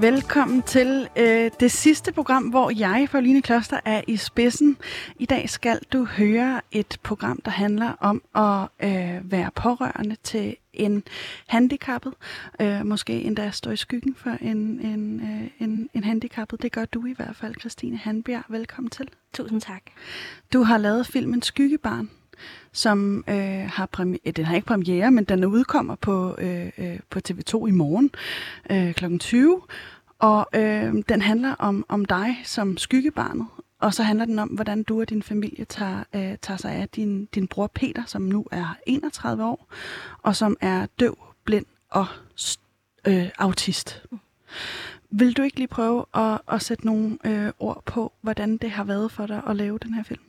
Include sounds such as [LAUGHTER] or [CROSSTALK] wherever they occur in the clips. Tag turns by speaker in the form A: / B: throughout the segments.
A: Velkommen til øh, det sidste program, hvor jeg, Pauline Kloster, er i spidsen. I dag skal du høre et program, der handler om at øh, være pårørende til en handicappet. Øh, måske endda stå i skyggen for en, en, øh, en, en handicappet. Det gør du i hvert fald, Christine Hanbjerg. Velkommen til.
B: Tusind tak.
A: Du har lavet filmen Skyggebarn som øh, har premiere, øh, den har ikke premiere, men den udkommer på, øh, øh, på TV2 i morgen øh, kl. 20. Og øh, den handler om, om dig som skyggebarnet, og så handler den om, hvordan du og din familie tager, øh, tager sig af din, din bror Peter, som nu er 31 år, og som er døv, blind og øh, autist. Vil du ikke lige prøve at, at sætte nogle øh, ord på, hvordan det har været for dig at lave den her film?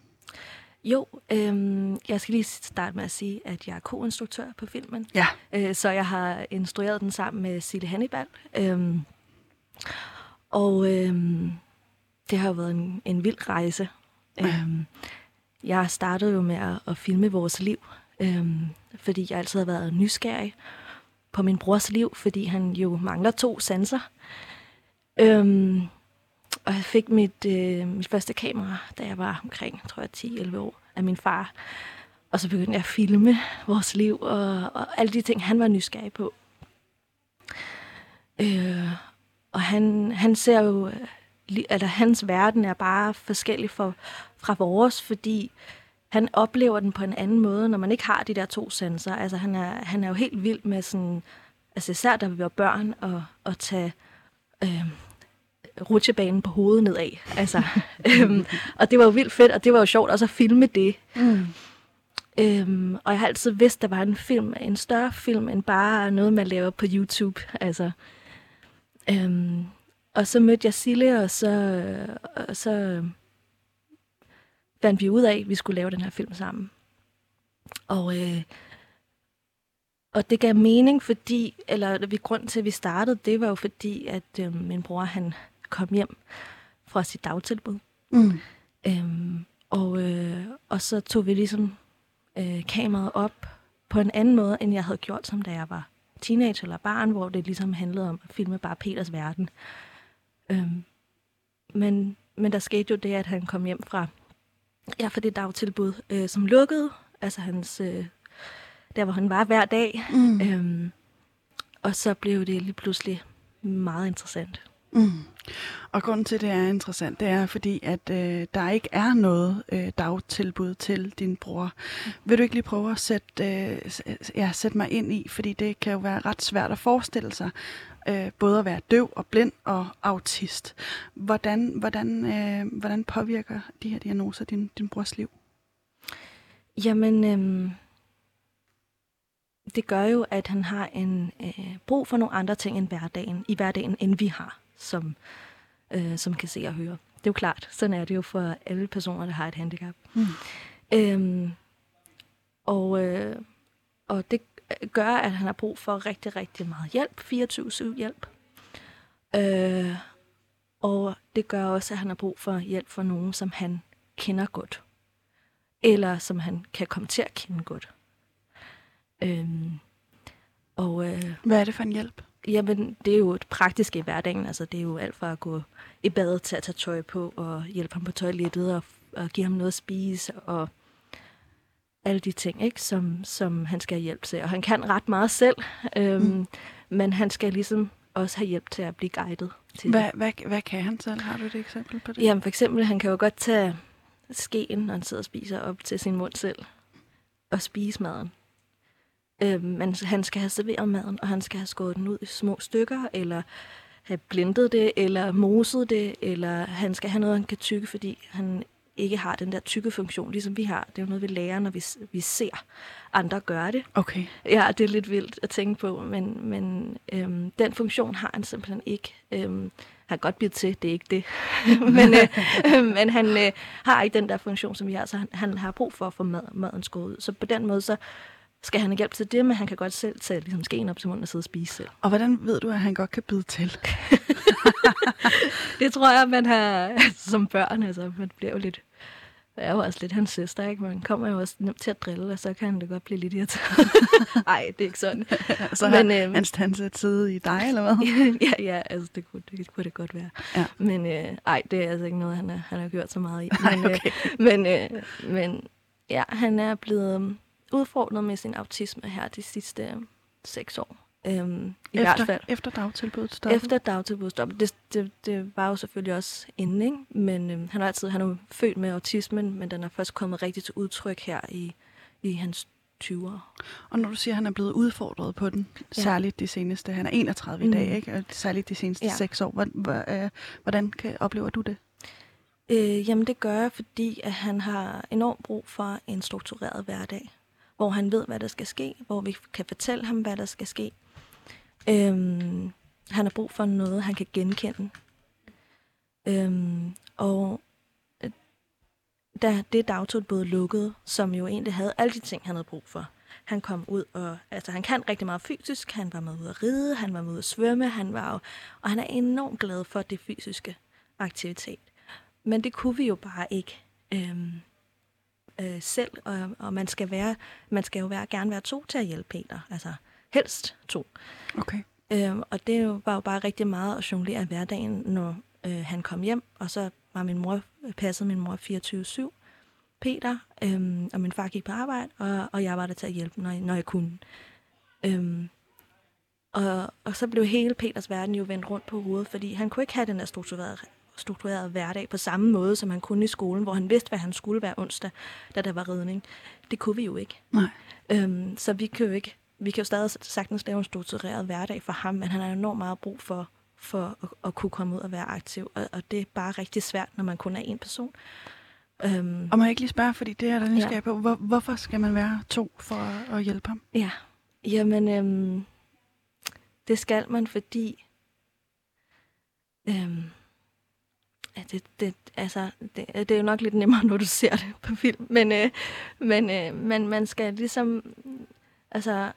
B: Jo, øhm, jeg skal lige starte med at sige, at jeg er co-instruktør på filmen.
A: Ja.
B: Øh, så jeg har instrueret den sammen med Sille Hannibal. Øhm, og øhm, det har jo været en, en vild rejse. Ja. Øhm, jeg startede jo med at, at filme vores liv, øhm, fordi jeg altid har været nysgerrig på min brors liv, fordi han jo mangler to sanser. Øhm, og jeg fik mit, øh, mit første kamera, da jeg var omkring, tror jeg, 10-11 år, af min far. Og så begyndte jeg at filme vores liv og, og alle de ting, han var nysgerrig på. Øh, og han, han ser jo, øh, eller hans verden er bare forskellig fra, fra vores, fordi han oplever den på en anden måde, når man ikke har de der to sanser. Altså han er, han er jo helt vild med sådan, altså især da vi var børn, og, og tage øh, rutsjebanen på hovedet nedad. Altså, [LAUGHS] øhm, og det var jo vildt fedt, og det var jo sjovt også at filme det. Mm. Øhm, og jeg har altid vidst, der var en film, en større film, end bare noget, man laver på YouTube. Altså, øhm, og så mødte jeg Sille, og så, og så fandt vi ud af, at vi skulle lave den her film sammen. Og, øh, og det gav mening, fordi, eller vi grund til, at vi startede, det var jo fordi, at øh, min bror, han kom hjem fra sit dagtilbud. Mm. Øhm, og, øh, og så tog vi ligesom øh, kameraet op på en anden måde, end jeg havde gjort, som da jeg var teenager eller barn, hvor det ligesom handlede om at filme bare Peters verden. Øhm, men, men der skete jo det, at han kom hjem fra, ja, fra det dagtilbud, øh, som lukkede, altså hans, øh, der hvor han var hver dag. Mm. Øhm, og så blev det lige pludselig meget interessant. Mm.
A: Og grunden til, at det er interessant, det er fordi, at øh, der ikke er noget øh, dagtilbud til din bror. Mm. Vil du ikke lige prøve at sætte, øh, ja, sætte mig ind i, fordi det kan jo være ret svært at forestille sig, øh, både at være døv og blind og autist. Hvordan, hvordan, øh, hvordan påvirker de her diagnoser din, din brors liv?
B: Jamen, øh, det gør jo, at han har en øh, brug for nogle andre ting end hverdagen, i hverdagen, end vi har som, øh, som kan se og høre. Det er jo klart, sådan er det jo for alle personer, der har et handicap. Mm. Øhm, og, øh, og det gør, at han har brug for rigtig, rigtig meget hjælp, 24-7 hjælp. Øh, og det gør også, at han har brug for hjælp fra nogen, som han kender godt. Eller som han kan komme til at kende godt. Øhm,
A: og, øh, Hvad er det for en hjælp?
B: Jamen, det er jo et praktisk i hverdagen. Altså, det er jo alt fra at gå i bad til at tage tøj på, og hjælpe ham på toilettet, og, og give ham noget at spise, og alle de ting, ikke, som, som han skal have hjælp til. Og han kan ret meget selv, øhm, mm. men han skal ligesom også have hjælp til at blive guidet. Til
A: hvad, hvad, hvad kan han selv? Har du et eksempel på det?
B: Jamen, for eksempel, han kan jo godt tage skeen, når han sidder og spiser op til sin mund selv, og spise maden. Øh, men han skal have serveret maden, og han skal have skåret den ud i små stykker, eller have blindet det, eller moset det, eller han skal have noget, han kan tykke, fordi han ikke har den der tykke funktion, ligesom vi har. Det er jo noget, vi lærer, når vi, vi ser andre gøre det.
A: Okay.
B: Ja, det er lidt vildt at tænke på, men, men øhm, den funktion har han simpelthen ikke. Øhm, han kan godt blive til, det er ikke det. [LAUGHS] men øh, [LAUGHS] men han øh, har ikke den der funktion, som vi har, så han, han har brug for at få mad, maden skåret ud. Så på den måde, så skal han have hjælp til det, men han kan godt selv tage ligesom, skeen op til munden og sidde og spise selv.
A: Og hvordan ved du, at han godt kan bide til? [LAUGHS]
B: det tror jeg, man har som børn. Altså, man bliver jo lidt er jo også lidt hans søster, ikke? Man kommer jo også nemt til at drille, og så kan han da godt blive lidt irriteret. [LAUGHS] Nej, det er ikke sådan. [LAUGHS]
A: så Men, har øhm, hans tandsæt siddet i dig, eller hvad?
B: ja, ja, altså det kunne det, kunne det godt være. Ja. Men øh, ej, det er altså ikke noget, han, er, han har gjort så meget i. Men,
A: Ej, okay.
B: øh, men, øh, men ja, han er blevet udfordret med sin autisme her de sidste øh, seks år. Øhm, I
A: efter,
B: hvert fald.
A: Efter dagtilbuddet stoppede?
B: Efter dagtilbuddet stoppede. Det, det, det var jo selvfølgelig også inden, ikke? Men øhm, han er altid han er født med autismen, men den er først kommet rigtig til udtryk her i, i hans 20'ere.
A: Og når du siger, at han er blevet udfordret på den, ja. særligt de seneste, han er 31 mm. i dag, ikke? Og særligt de seneste ja. 6 år, hvordan, hvordan kan, oplever du det?
B: Øh, jamen det gør jeg, fordi at han har enormt brug for en struktureret hverdag, hvor han ved, hvad der skal ske, hvor vi kan fortælle ham, hvad der skal ske. Øhm, han har brug for noget, han kan genkende. Øhm, og øh, da det dagtilbud lukkede, som jo egentlig havde alle de ting, han havde brug for. Han kom ud og, altså han kan rigtig meget fysisk, han var med ud at ride, han var med ud at svømme, han var jo, og han er enormt glad for det fysiske aktivitet. Men det kunne vi jo bare ikke øhm, øh, selv, og, og man skal være, man skal jo være, gerne være to til at hjælpe Peter, altså helst to.
A: Okay.
B: Øhm, og det var jo bare rigtig meget at jonglere hverdagen, når øh, han kom hjem, og så var min mor, passede min mor 24-7, Peter, øhm, og min far gik på arbejde, og, og jeg var der til at hjælpe, når, når jeg kunne. Øhm, og, og så blev hele Peters verden jo vendt rundt på hovedet, fordi han kunne ikke have den der strukturerede, strukturerede hverdag på samme måde, som han kunne i skolen, hvor han vidste, hvad han skulle være onsdag, da der var redning. Det kunne vi jo ikke.
A: Nej.
B: Øhm, så vi kan jo ikke vi kan jo stadig sagtens lave en struktureret hverdag for ham, men han har enormt meget brug for, for at, at kunne komme ud og være aktiv, og, og det er bare rigtig svært, når man kun er en person.
A: Um, og må jeg ikke lige spørge, fordi det er der nysgerrig ja. på, hvor, hvorfor skal man være to for at, at hjælpe ham?
B: Ja, jamen øhm, det skal man, fordi øhm, ja, det, det, altså, det, det er jo nok lidt nemmere, når du ser det på film, men, øh, men, øh, men man skal ligesom, altså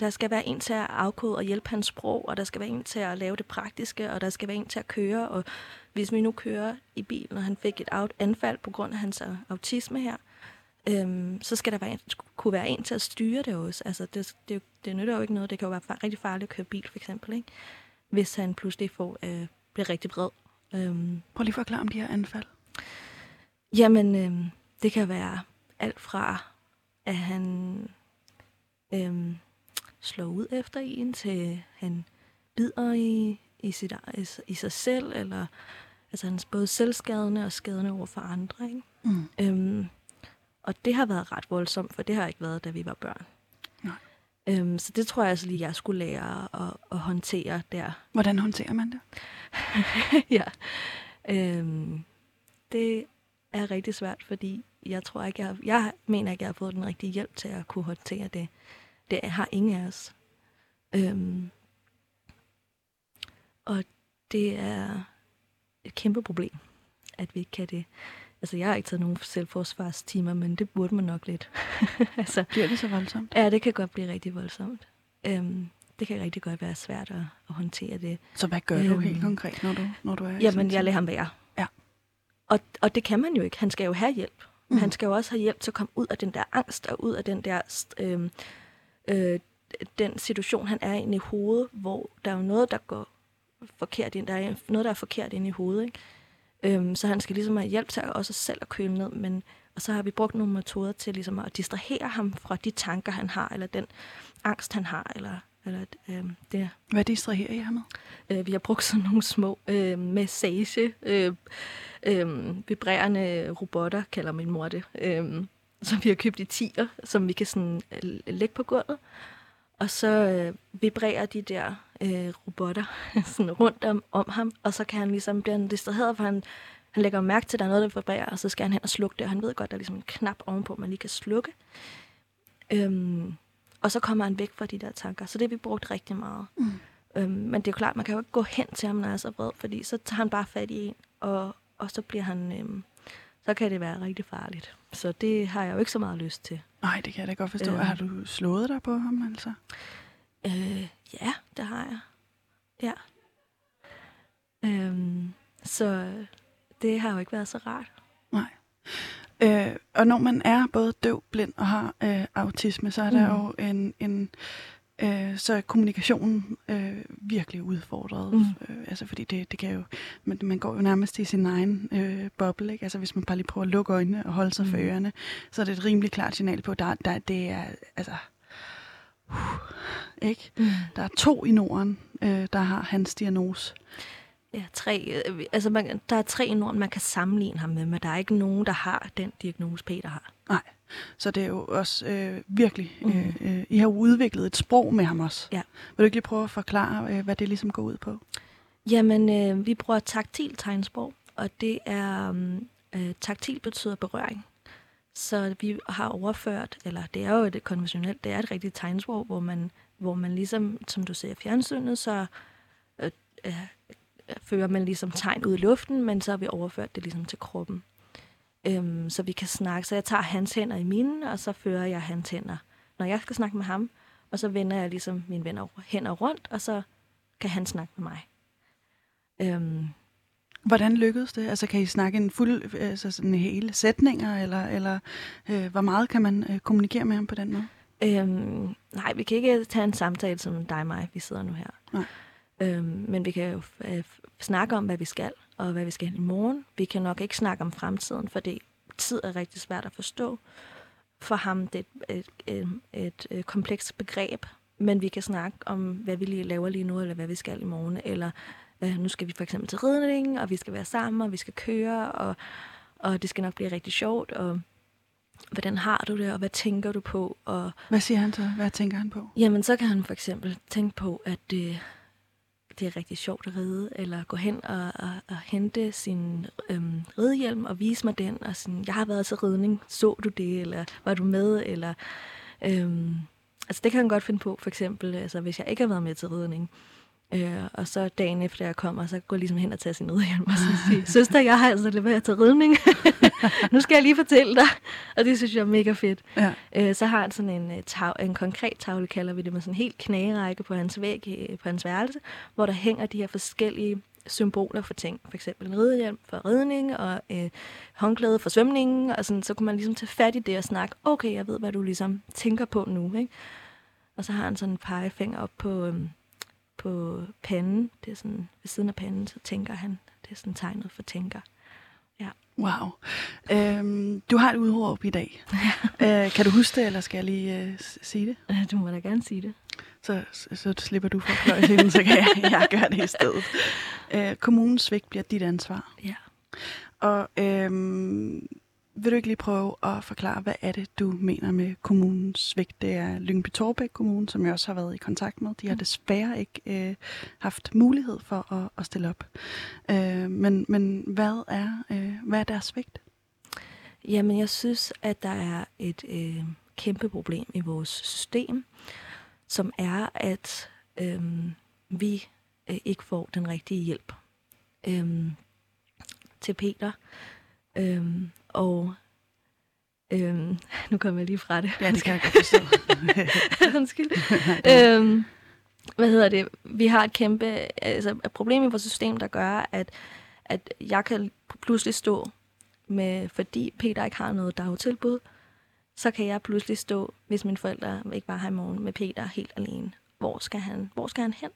B: der skal være en til at afkode og hjælpe hans sprog, og der skal være en til at lave det praktiske, og der skal være en til at køre. Og hvis vi nu kører i bilen, og han fik et anfald på grund af hans autisme her, øhm, så skal der være en, kunne være en til at styre det også. Altså, det, det, det nytter jo ikke noget. Det kan jo være rigtig farligt at køre bil, for eksempel, ikke? hvis han pludselig får, øh, bliver rigtig vred.
A: Øhm. Prøv lige at forklare om de her anfald.
B: Jamen, øh, det kan være alt fra, at han... Øh, slår ud efter en, til han bider i, i, sit, i, i sig selv, eller altså han er både selvskadende og skadende over for andre. Ikke? Mm. Øhm, og det har været ret voldsomt, for det har ikke været, da vi var børn. Øhm, så det tror jeg altså lige, jeg skulle lære at, at håndtere der.
A: Hvordan håndterer man det? [LAUGHS]
B: ja. Øhm, det er rigtig svært, fordi jeg tror ikke, jeg, jeg mener ikke, jeg har fået den rigtige hjælp til at kunne håndtere det. Det har ingen af os. Øhm, og det er et kæmpe problem, at vi ikke kan det. Altså, jeg har ikke taget nogen selvforsvarstimer, men det burde man nok lidt. [LAUGHS]
A: altså, Bliver det så voldsomt?
B: Ja, det kan godt blive rigtig voldsomt. Øhm, det kan rigtig godt være svært at, at håndtere det.
A: Så hvad gør øhm, du helt konkret, når du, når du er
B: Jamen, jeg lader ham være.
A: Ja.
B: Og, og det kan man jo ikke. Han skal jo have hjælp. Mm. Han skal jo også have hjælp til at komme ud af den der angst og ud af den der øhm, øh, den situation, han er inde i hovedet, hvor der er jo noget, der går forkert ind. Der er noget, der er forkert inde i hovedet. Ikke? Øhm, så han skal ligesom have hjælp til at også selv at køle ned. Men, og så har vi brugt nogle metoder til ligesom at distrahere ham fra de tanker, han har, eller den angst, han har, eller eller, øhm, det.
A: Hvad distraherer I ham med?
B: Øh, vi har brugt sådan nogle små øh, massage, øh, øh, vibrerende robotter, kalder min mor det. Øh, som vi har købt i tiger, som vi kan sådan øh, lægge på gulvet. Og så øh, vibrerer de der øh, robotter [LAUGHS] sådan rundt om, om ham, og så kan han ligesom blive distraheret, for han, han lægger mærke til, at der er noget, der vibrerer, og så skal han hen og slukke det, og han ved godt, der er ligesom en knap ovenpå, man lige kan slukke. Øhm, og så kommer han væk fra de der tanker. Så det har vi brugt rigtig meget. Mm. Øhm, men det er jo klart, man kan jo ikke gå hen til ham, når han er så vred, fordi så tager han bare fat i en, og, og så bliver han... Øhm, så kan det være rigtig farligt. Så det har jeg jo ikke så meget lyst til.
A: Nej, det kan jeg da godt forstå. Øh, har du slået dig på ham, altså?
B: Øh, ja, det har jeg. Ja. Øhm, så det har jo ikke været så rart.
A: Øh, og når man er både døv, blind og har øh, autisme, så er der
B: Mm.
A: jo en, en øh, så er kommunikationen øh, virkelig udfordret.
B: Mm.
A: Øh, altså fordi det, det kan jo, man, man går jo nærmest i sin egen øh, boble, ikke? Altså hvis man bare lige prøver at lukke øjnene og holde sig mm. for ørerne, så er det et rimelig klart signal på, der, der det er, altså, uh, ikke?
B: Mm.
A: Der er to i Norden, øh, der har hans diagnose.
B: Ja, tre. øh, Altså, man, der er tre Norden, man kan sammenligne ham med, men der er ikke nogen, der har den diagnose, Peter har.
A: Nej, så det er jo også øh, virkelig,
B: Mm.
A: øh, øh, I har jo udviklet et sprog med ham også.
B: Ja.
A: Vil du ikke lige prøve at forklare, øh, hvad det ligesom går ud på?
B: Jamen, øh, vi bruger taktil tegnsprog, og det er, um, øh, taktil betyder berøring. Så vi har overført, eller det er jo et konventionelt, det er et rigtigt tegnsprog, hvor man, hvor man ligesom, som du ser i fjernsynet, så øh, øh, fører man ligesom tegn ud i luften, men så har vi overført det ligesom til kroppen. Øhm, så vi kan snakke, så jeg tager hans hænder i mine, og så fører jeg hans hænder, når jeg skal snakke med ham, og så vender jeg ligesom mine venner hænder rundt, og så kan han snakke med mig. Øhm,
A: Hvordan lykkedes det? Altså kan I snakke en fuld, altså sådan hele sætninger, eller, eller øh, hvor meget kan man øh, kommunikere med ham på den måde?
B: øhm, nej, vi kan ikke tage en samtale som dig og mig, vi sidder nu her.
A: Nej.
B: Øhm, men vi kan jo øh, snakke om, hvad vi skal, og hvad vi skal i morgen. Vi kan nok ikke snakke om fremtiden, for det tid er rigtig svært at forstå. For ham det er et, et, et, et, et komplekst begreb, men vi kan snakke om, hvad vi lige laver lige nu, eller hvad vi skal i morgen, eller øh, nu skal vi for eksempel til ridning, og vi skal være sammen, og vi skal køre, og, og det skal nok blive rigtig sjovt, og hvordan har du det, og hvad tænker du på, og
A: Hvad siger han så? Hvad tænker han på?
B: Jamen, så kan han for eksempel tænke på, at det, det er rigtig sjovt at ride, eller gå hen og, og, og hente sin øhm, ridehjelm og vise mig den, og sådan, jeg har været til ridning, så du det, eller var du med, eller... Øhm, altså, det kan han godt finde på, for eksempel, altså, hvis jeg ikke har været med til ridning, Øh, og så dagen efter jeg kommer, så går jeg ligesom hen og tager sin ridehjelm og så siger, [LAUGHS] søster, jeg har altså leveret til ridning. [LAUGHS] nu skal jeg lige fortælle dig. Og det synes jeg er mega fedt.
A: Ja.
B: Øh, så har han sådan en, øh, tav, en konkret tavle, kalder vi det, med sådan en helt knagerække på hans væg, øh, på hans værelse, hvor der hænger de her forskellige symboler for ting. For eksempel en ridehjelm for ridning, og øh, håndklæde for svømningen, og sådan, så kunne man ligesom tage fat i det og snakke, okay, jeg ved, hvad du ligesom tænker på nu, ikke? Og så har han sådan en pegefinger op på, øhm, på panden, det er sådan ved siden af panden, så tænker han, det er sådan tegnet for tænker.
A: Wow. Øhm, du har et udråb i dag. [LAUGHS] øh, kan du huske det, eller skal jeg lige øh, sige det?
B: Øh, Du må da gerne sige det.
A: Så, så, så slipper du for fløjtelen, så kan jeg, jeg gøre det i stedet. Øh, kommunens svigt bliver dit ansvar.
B: Ja.
A: Og øhm, vil du ikke lige prøve at forklare, hvad er det, du mener med kommunens svigt? Det er Lyngby Torbæk Kommune, som jeg også har været i kontakt med. De har desværre ikke øh, haft mulighed for at, at stille op. Øh, men, men hvad er, øh, hvad er deres svigt?
B: Jamen, jeg synes, at der er et øh, kæmpe problem i vores system, som er, at øh, vi øh, ikke får den rigtige hjælp øh, til Peter. Øh, og øh, [LAUGHS] nu kommer jeg lige fra det.
A: Ja, det kan jeg godt forstå. [LAUGHS]
B: Undskyld. øhm, hvad hedder det? Vi har et kæmpe altså, et problem i vores system, der gør, at, at jeg kan pludselig stå med, fordi Peter ikke har noget dagtilbud, så kan jeg pludselig stå, hvis mine forældre ikke var her i morgen, med Peter helt alene. Hvor skal han, hvor skal han hen?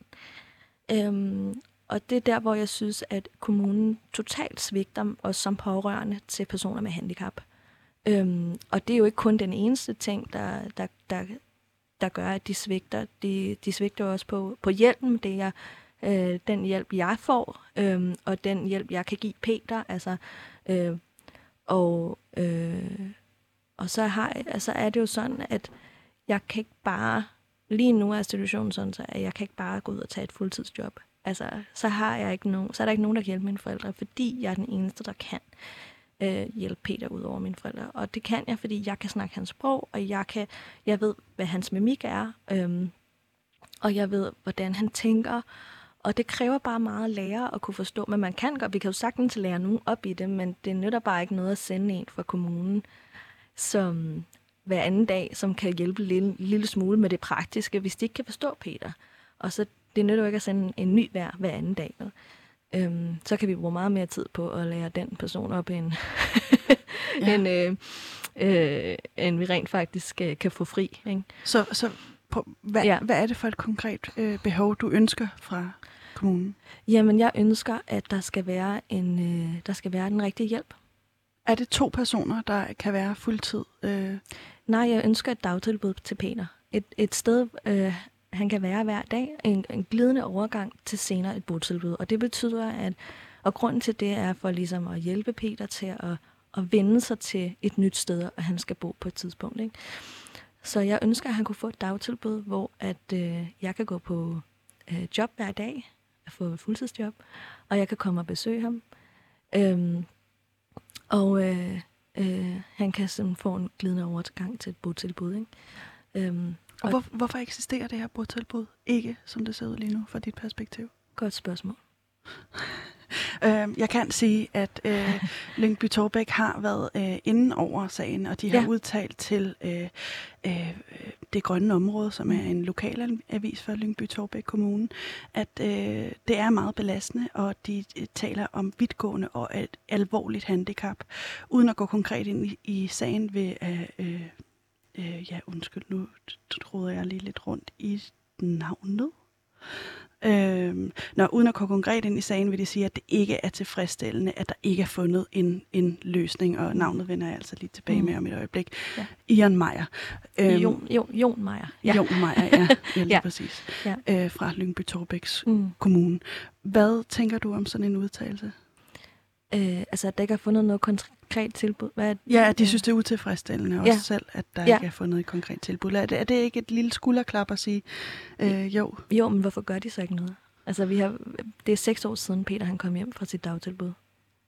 B: Øhm, og det er der, hvor jeg synes, at kommunen totalt svigter os som pårørende til personer med handicap. Øhm, og det er jo ikke kun den eneste ting, der, der, der, der gør, at de svigter. De, de svigter også på, på hjælpen. Det er øh, den hjælp, jeg får, øh, og den hjælp, jeg kan give Peter. Altså, øh, og, øh, og så, har, altså er det jo sådan, at jeg kan ikke bare, lige nu er situationen sådan, så at jeg kan ikke bare gå ud og tage et fuldtidsjob. Altså, så har jeg ikke nogen, så er der ikke nogen, der kan hjælpe mine forældre, fordi jeg er den eneste, der kan øh, hjælpe Peter ud over mine forældre. Og det kan jeg, fordi jeg kan snakke hans sprog, og jeg, kan, jeg ved, hvad hans mimik er, øhm, og jeg ved, hvordan han tænker. Og det kræver bare meget at lære at kunne forstå, men man kan godt, vi kan jo sagtens lære nogen op i det, men det nytter bare ikke noget at sende en fra kommunen, som hver anden dag, som kan hjælpe en lille, lille smule med det praktiske, hvis de ikke kan forstå Peter. Og så det nytter jo ikke at sende en ny hver hver anden dag. Vel? øhm, så kan vi bruge meget mere tid på at lære den person op, end, ja. [LAUGHS] end, øh, øh, end vi rent faktisk øh, kan få fri. Ikke?
A: Så, så på, hvad, ja. hvad er det for et konkret øh, behov, du ønsker fra kommunen?
B: Jamen, jeg ønsker, at der skal være en, øh, der skal være den rigtige hjælp.
A: Er det to personer, der kan være fuldtid? Øh?
B: Nej, jeg ønsker et dagtilbud til Peter. Et, et sted, øh, han kan være hver dag. En, en glidende overgang til senere et botilbud. Og det betyder, at og grunden til det er for ligesom at hjælpe Peter til at, at vende sig til et nyt sted, og han skal bo på et tidspunkt. Ikke? Så jeg ønsker, at han kunne få et dagtilbud, hvor at øh, jeg kan gå på øh, job hver dag, at få et fuldtidsjob, og jeg kan komme og besøge ham. Øhm, og øh, øh, han kan sådan få en glidende overgang til et botilbud. Ikke?
A: Øhm, og, hvor, hvorfor eksisterer det her botilbud ikke, som det ser ud lige nu, fra dit perspektiv?
B: Godt spørgsmål. [LAUGHS]
A: Øh, jeg kan sige, at øh, [LAUGHS] Lyngby Torbæk har været øh, inde over sagen, og de har ja. udtalt til øh, øh, det grønne område, som er en lokal avis for Lyngby Torbæk Kommune, at øh, det er meget belastende, og de øh, taler om vidtgående og et alvorligt handicap, uden at gå konkret ind i, i sagen ved at... Øh, øh, ja, undskyld, nu troede jeg lige lidt rundt i navnet. Øh, når uden at gå konkret ind i sagen, vil de sige, at det ikke er tilfredsstillende, at der ikke er fundet en, en løsning, og navnet vender jeg altså lige tilbage mm. med om et øjeblik. Ja. Ian Meyer.
B: Øhm, Jon, Jon, Jon Meyer.
A: Ja. Jon Meyer, ja, [LAUGHS] ja lige ja. præcis. Ja. Øh, fra Lyngby Torbæks mm. Kommune. Hvad tænker du om sådan en udtalelse?
B: Øh, altså, at der ikke er fundet noget konkret tilbud. Hvad er,
A: ja, at de synes, det er utilfredsstillende også ja. selv, at der ja. ikke er fundet et konkret tilbud. Er det, er det ikke et lille skulderklap at sige, øh, jo?
B: Jo, men hvorfor gør de så ikke noget? Altså, vi har, det er seks år siden, Peter han kom hjem fra sit dagtilbud.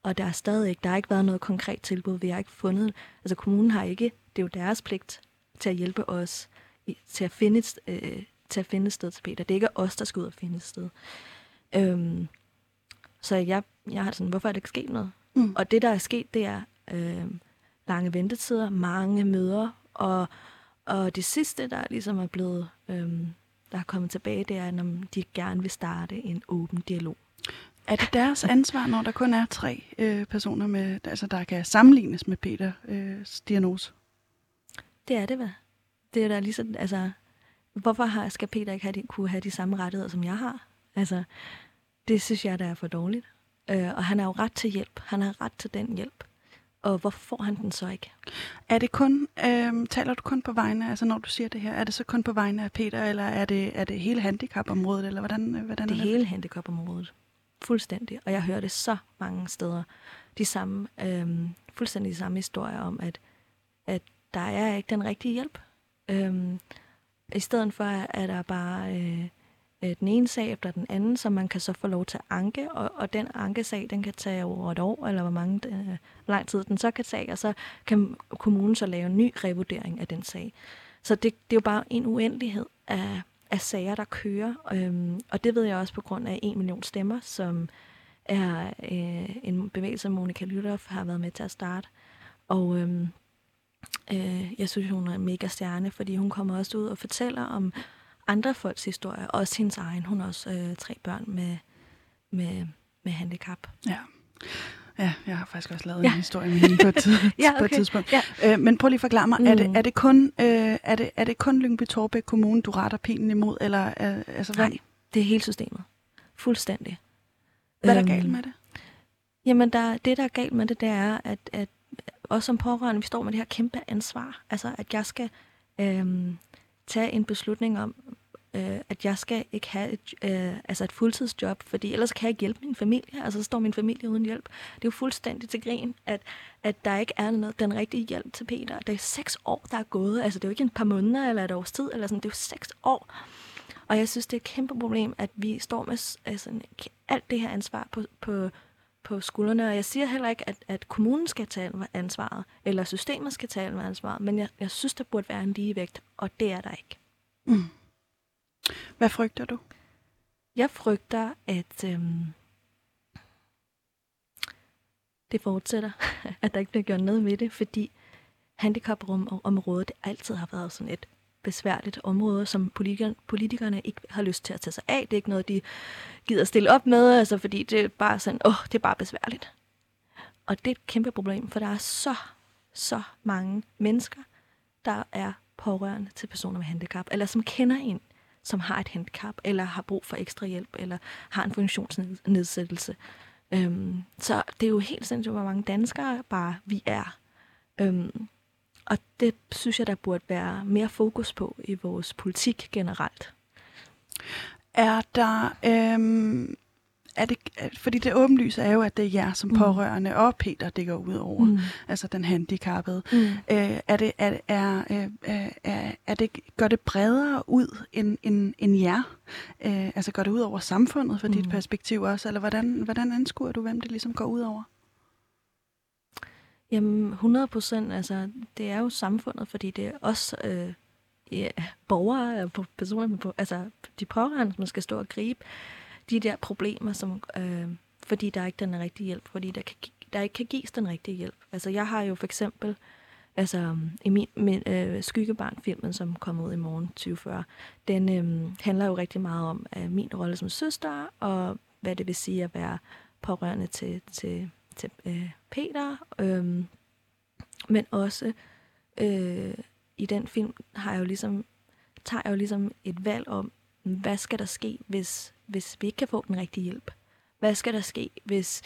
B: Og der er stadig ikke, der har ikke været noget konkret tilbud. Vi har ikke fundet, altså kommunen har ikke, det er jo deres pligt til at hjælpe os i, til, at finde et, øh, til at finde et sted til Peter. Det er ikke os, der skal ud og finde et sted. Øhm, så jeg, jeg har sådan, hvorfor er det ikke sket noget? Mm. Og det, der er sket, det er øh, lange ventetider, mange møder, og, og det sidste, der ligesom er blevet, øh, der er kommet tilbage, det er, når de gerne vil starte en åben dialog.
A: Er det deres ansvar, når der kun er tre øh, personer, med, altså, der kan sammenlignes med Peters øh, diagnose?
B: Det er det, hvad? Det er da ligesom, altså, hvorfor har, skal Peter ikke have de, kunne have de samme rettigheder, som jeg har? Altså, det synes jeg, der er for dårligt. Øh, og han har jo ret til hjælp. Han har ret til den hjælp. Og hvorfor får han den så ikke?
A: Er det kun, øh, taler du kun på vegne, altså når du siger det her, er det så kun på vegne af Peter, eller er det, er det hele handicapområdet, eller hvordan, hvordan
B: det er det? hele handicapområdet. Fuldstændig. Og jeg hører det så mange steder. De samme, øh, fuldstændig de samme historier om, at, at der er ikke den rigtige hjælp. Øh, I stedet for, at der bare... Øh, øh, den ene sag efter den anden, som man kan så få lov til at anke, og, og den ankesag, den kan tage over et år, eller hvor mange øh, lang tid den så kan tage, og så kan kommunen så lave en ny revurdering af den sag. Så det, det er jo bare en uendelighed af, af sager, der kører, øhm, og det ved jeg også på grund af en million stemmer, som er øh, en bevægelse, Monika Lythoff har været med til at starte. Og øhm, øh, jeg synes, hun er en mega stjerne, fordi hun kommer også ud og fortæller om andre folks historier, også hendes egen. Hun har også øh, tre børn med, med, med handicap.
A: Ja. Ja, jeg har faktisk også lavet ja. en historie med hende på et, [LAUGHS] ja, okay. på et tidspunkt. Ja. Øh, men prøv lige at forklare mig, mm. er, det, er, det kun, øh, er, det, er det kun Lyngby Torbæk Kommune, du retter pilen imod? Eller, øh, altså,
B: hvad? Nej, det er hele systemet. Fuldstændig.
A: Hvad er der øhm, galt med det?
B: Jamen, der, det, der er galt med det, det er, at, at også som pårørende, vi står med det her kæmpe ansvar. Altså, at jeg skal øhm, tage en beslutning om, øh, at jeg skal ikke have et, øh, altså et fuldtidsjob, fordi ellers kan jeg ikke hjælpe min familie. Altså så står min familie uden hjælp. Det er jo fuldstændig til grin, at, at der ikke er noget, den rigtige hjælp til Peter. Det er seks år, der er gået. Altså det er jo ikke en par måneder eller et års tid, eller sådan. det er jo seks år. Og jeg synes, det er et kæmpe problem, at vi står med altså, alt det her ansvar på, på, på skuldrene. Og jeg siger heller ikke, at, at kommunen skal tage ansvaret, eller systemet skal tage ansvaret, men jeg, jeg synes, der burde være en ligevægt, og det er der ikke. Mm.
A: Hvad frygter du?
B: Jeg frygter, at øhm, det fortsætter, [LAUGHS] at der ikke bliver gjort noget ved det, fordi handicapområdet altid har været sådan et besværligt område, som politikerne, ikke har lyst til at tage sig af. Det er ikke noget, de gider stille op med, altså fordi det er bare sådan, åh, det er bare besværligt. Og det er et kæmpe problem, for der er så, så mange mennesker, der er pårørende til personer med handicap, eller som kender en, som har et handicap, eller har brug for ekstra hjælp, eller har en funktionsnedsættelse. Øhm, så det er jo helt sindssygt, hvor mange danskere bare vi er. Øhm, og det synes jeg, der burde være mere fokus på i vores politik generelt.
A: Er der øhm, er det, fordi det åbenlyse er jo, at det er jer som mm. pårørende mm. og Peter, det går ud over, mm. altså den handicappede. Mm. Øh, er det, er, er, er, øh, er, er det, gør det bredere ud end, end, end jer? Øh, altså går det ud over samfundet fra mm. dit perspektiv også, eller hvordan, hvordan anskuer du, hvem det ligesom går ud over?
B: Jamen, 100 procent. Altså, det er jo samfundet, fordi det er også øh, ja, borgere, personer, på, altså de pårørende, som skal stå og gribe de der problemer, som, øh, fordi der er ikke den rigtige hjælp, fordi der, kan, der ikke kan gives den rigtige hjælp. Altså jeg har jo for eksempel, altså i min, min øh, Skyggebarn-filmen, som kommer ud i morgen 2040, den øh, handler jo rigtig meget om øh, min rolle som søster, og hvad det vil sige at være pårørende til, til, til øh, Peter, øh, men også øh, i den film har jeg jo ligesom, tager jeg jo ligesom et valg om, hvad skal der ske, hvis hvis vi ikke kan få den rigtige hjælp? Hvad skal der ske, hvis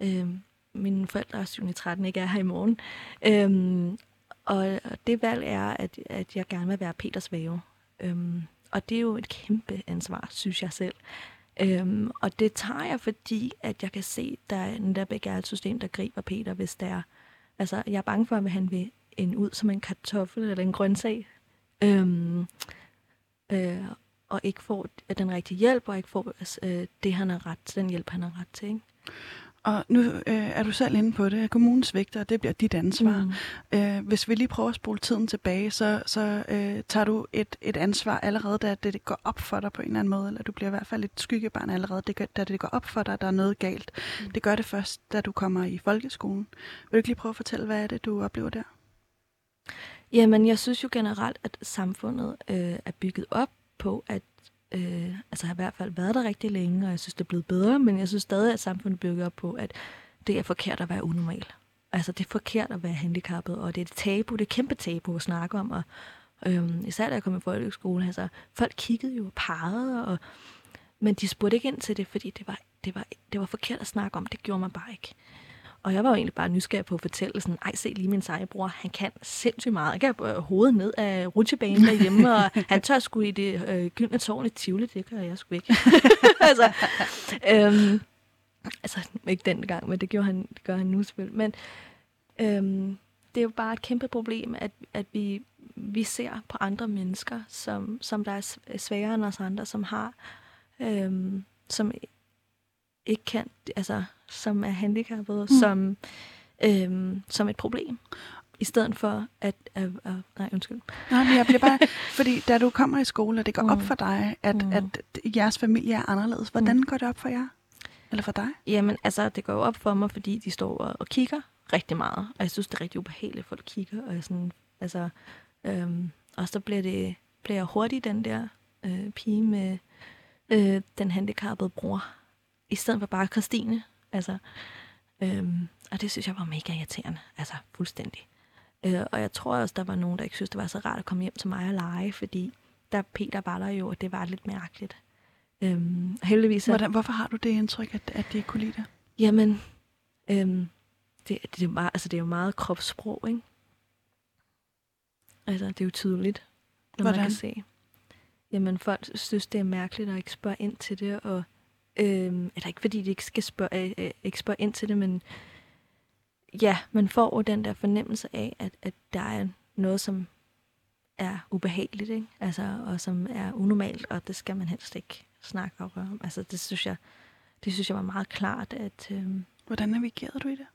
B: øh, mine forældre er 7 13 ikke er her i morgen? Øh, og det valg er, at, at jeg gerne vil være Peters væve. Øh, og det er jo et kæmpe ansvar, synes jeg selv. Øhm, og det tager jeg, fordi at jeg kan se, at der er der begge er et system, der griber Peter, hvis der er. Altså, jeg er bange for, at han vil en ud som en kartoffel eller en grøntsag. Øhm, øh, og ikke får den rigtige hjælp, og ikke får øh, det, han har ret til, den hjælp, han har ret til. Ikke?
A: Og nu øh, er du selv inde på det. Kommunen svigter, og det bliver dit ansvar. Mm. Øh, hvis vi lige prøver at spole tiden tilbage, så, så øh, tager du et, et ansvar allerede, da det, det går op for dig på en eller anden måde, eller du bliver i hvert fald et skyggebarn allerede, det gør, da det går op for dig, at der er noget galt. Mm. Det gør det først, da du kommer i folkeskolen. Vil du ikke lige prøve at fortælle, hvad er det, du oplever der?
B: Jamen, jeg synes jo generelt, at samfundet øh, er bygget op på, at øh, altså har i hvert fald været der rigtig længe, og jeg synes, det er blevet bedre, men jeg synes stadig, at samfundet bygger op på, at det er forkert at være unormal. Altså, det er forkert at være handicappet, og det er et tabu, det er et kæmpe tabu at snakke om, og øhm, især da jeg kom i folkeskole, altså, folk kiggede jo og pegede, og, men de spurgte ikke ind til det, fordi det var, det, var, det var forkert at snakke om, det gjorde man bare ikke. Og jeg var jo egentlig bare nysgerrig på at fortælle sådan, ej, se lige min seje bror, han kan sindssygt meget. Han kan øh, hovedet ned af rutsjebanen derhjemme, og [LAUGHS] han tør sgu i det øh, gyldne tårn i Tivoli, det gør jeg sgu ikke. [LAUGHS] altså, øhm, altså, ikke den gang, men det, gjorde han, det gør han nu selvfølgelig. Men øhm, det er jo bare et kæmpe problem, at, at vi, vi ser på andre mennesker, som, som der er sværere end os andre, som har, øhm, som ikke kan, altså som er handicappede, mm. som, øhm, som et problem. I stedet for at... Øh, øh, nej, undskyld.
A: Nej, men jeg bliver bare... fordi da du kommer i skole, og det går mm. op for dig, at, mm. at jeres familie er anderledes, hvordan mm. går det op for jer? Eller for dig?
B: Jamen, altså, det går jo op for mig, fordi de står og, og kigger rigtig meget. Og jeg synes, det er rigtig ubehageligt, at folk kigger. Og, jeg sådan, altså, øhm, og så bliver, det, bliver jeg hurtigt den der øh, pige med øh, den handicappede bror. I stedet for bare Christine, Altså, øhm, og det synes jeg var mega irriterende. Altså, fuldstændig. Øh, og jeg tror også, der var nogen, der ikke synes, det var så rart at komme hjem til mig og lege, fordi der Peter var der jo, og det var lidt mærkeligt. Øhm, heldigvis...
A: Hvordan, hvorfor har du det indtryk, at, at de ikke kunne lide det?
B: Jamen, øhm, det, det, er meget, altså, det er jo meget kropssprog, ikke? Altså, det er jo tydeligt, når Hvordan? man kan se. Jamen, folk synes, det er mærkeligt at ikke spørge ind til det, og Øh, eller ikke fordi de ikke skal spørge, øh, øh, ikke spørge ind til det, men ja, man får jo den der fornemmelse af, at, at der er noget, som er ubehageligt, ikke? Altså, og som er unormalt, og det skal man helst ikke snakke om. Altså, det synes jeg, det synes jeg var meget klart, at... Øhm,
A: Hvordan navigerede du i det?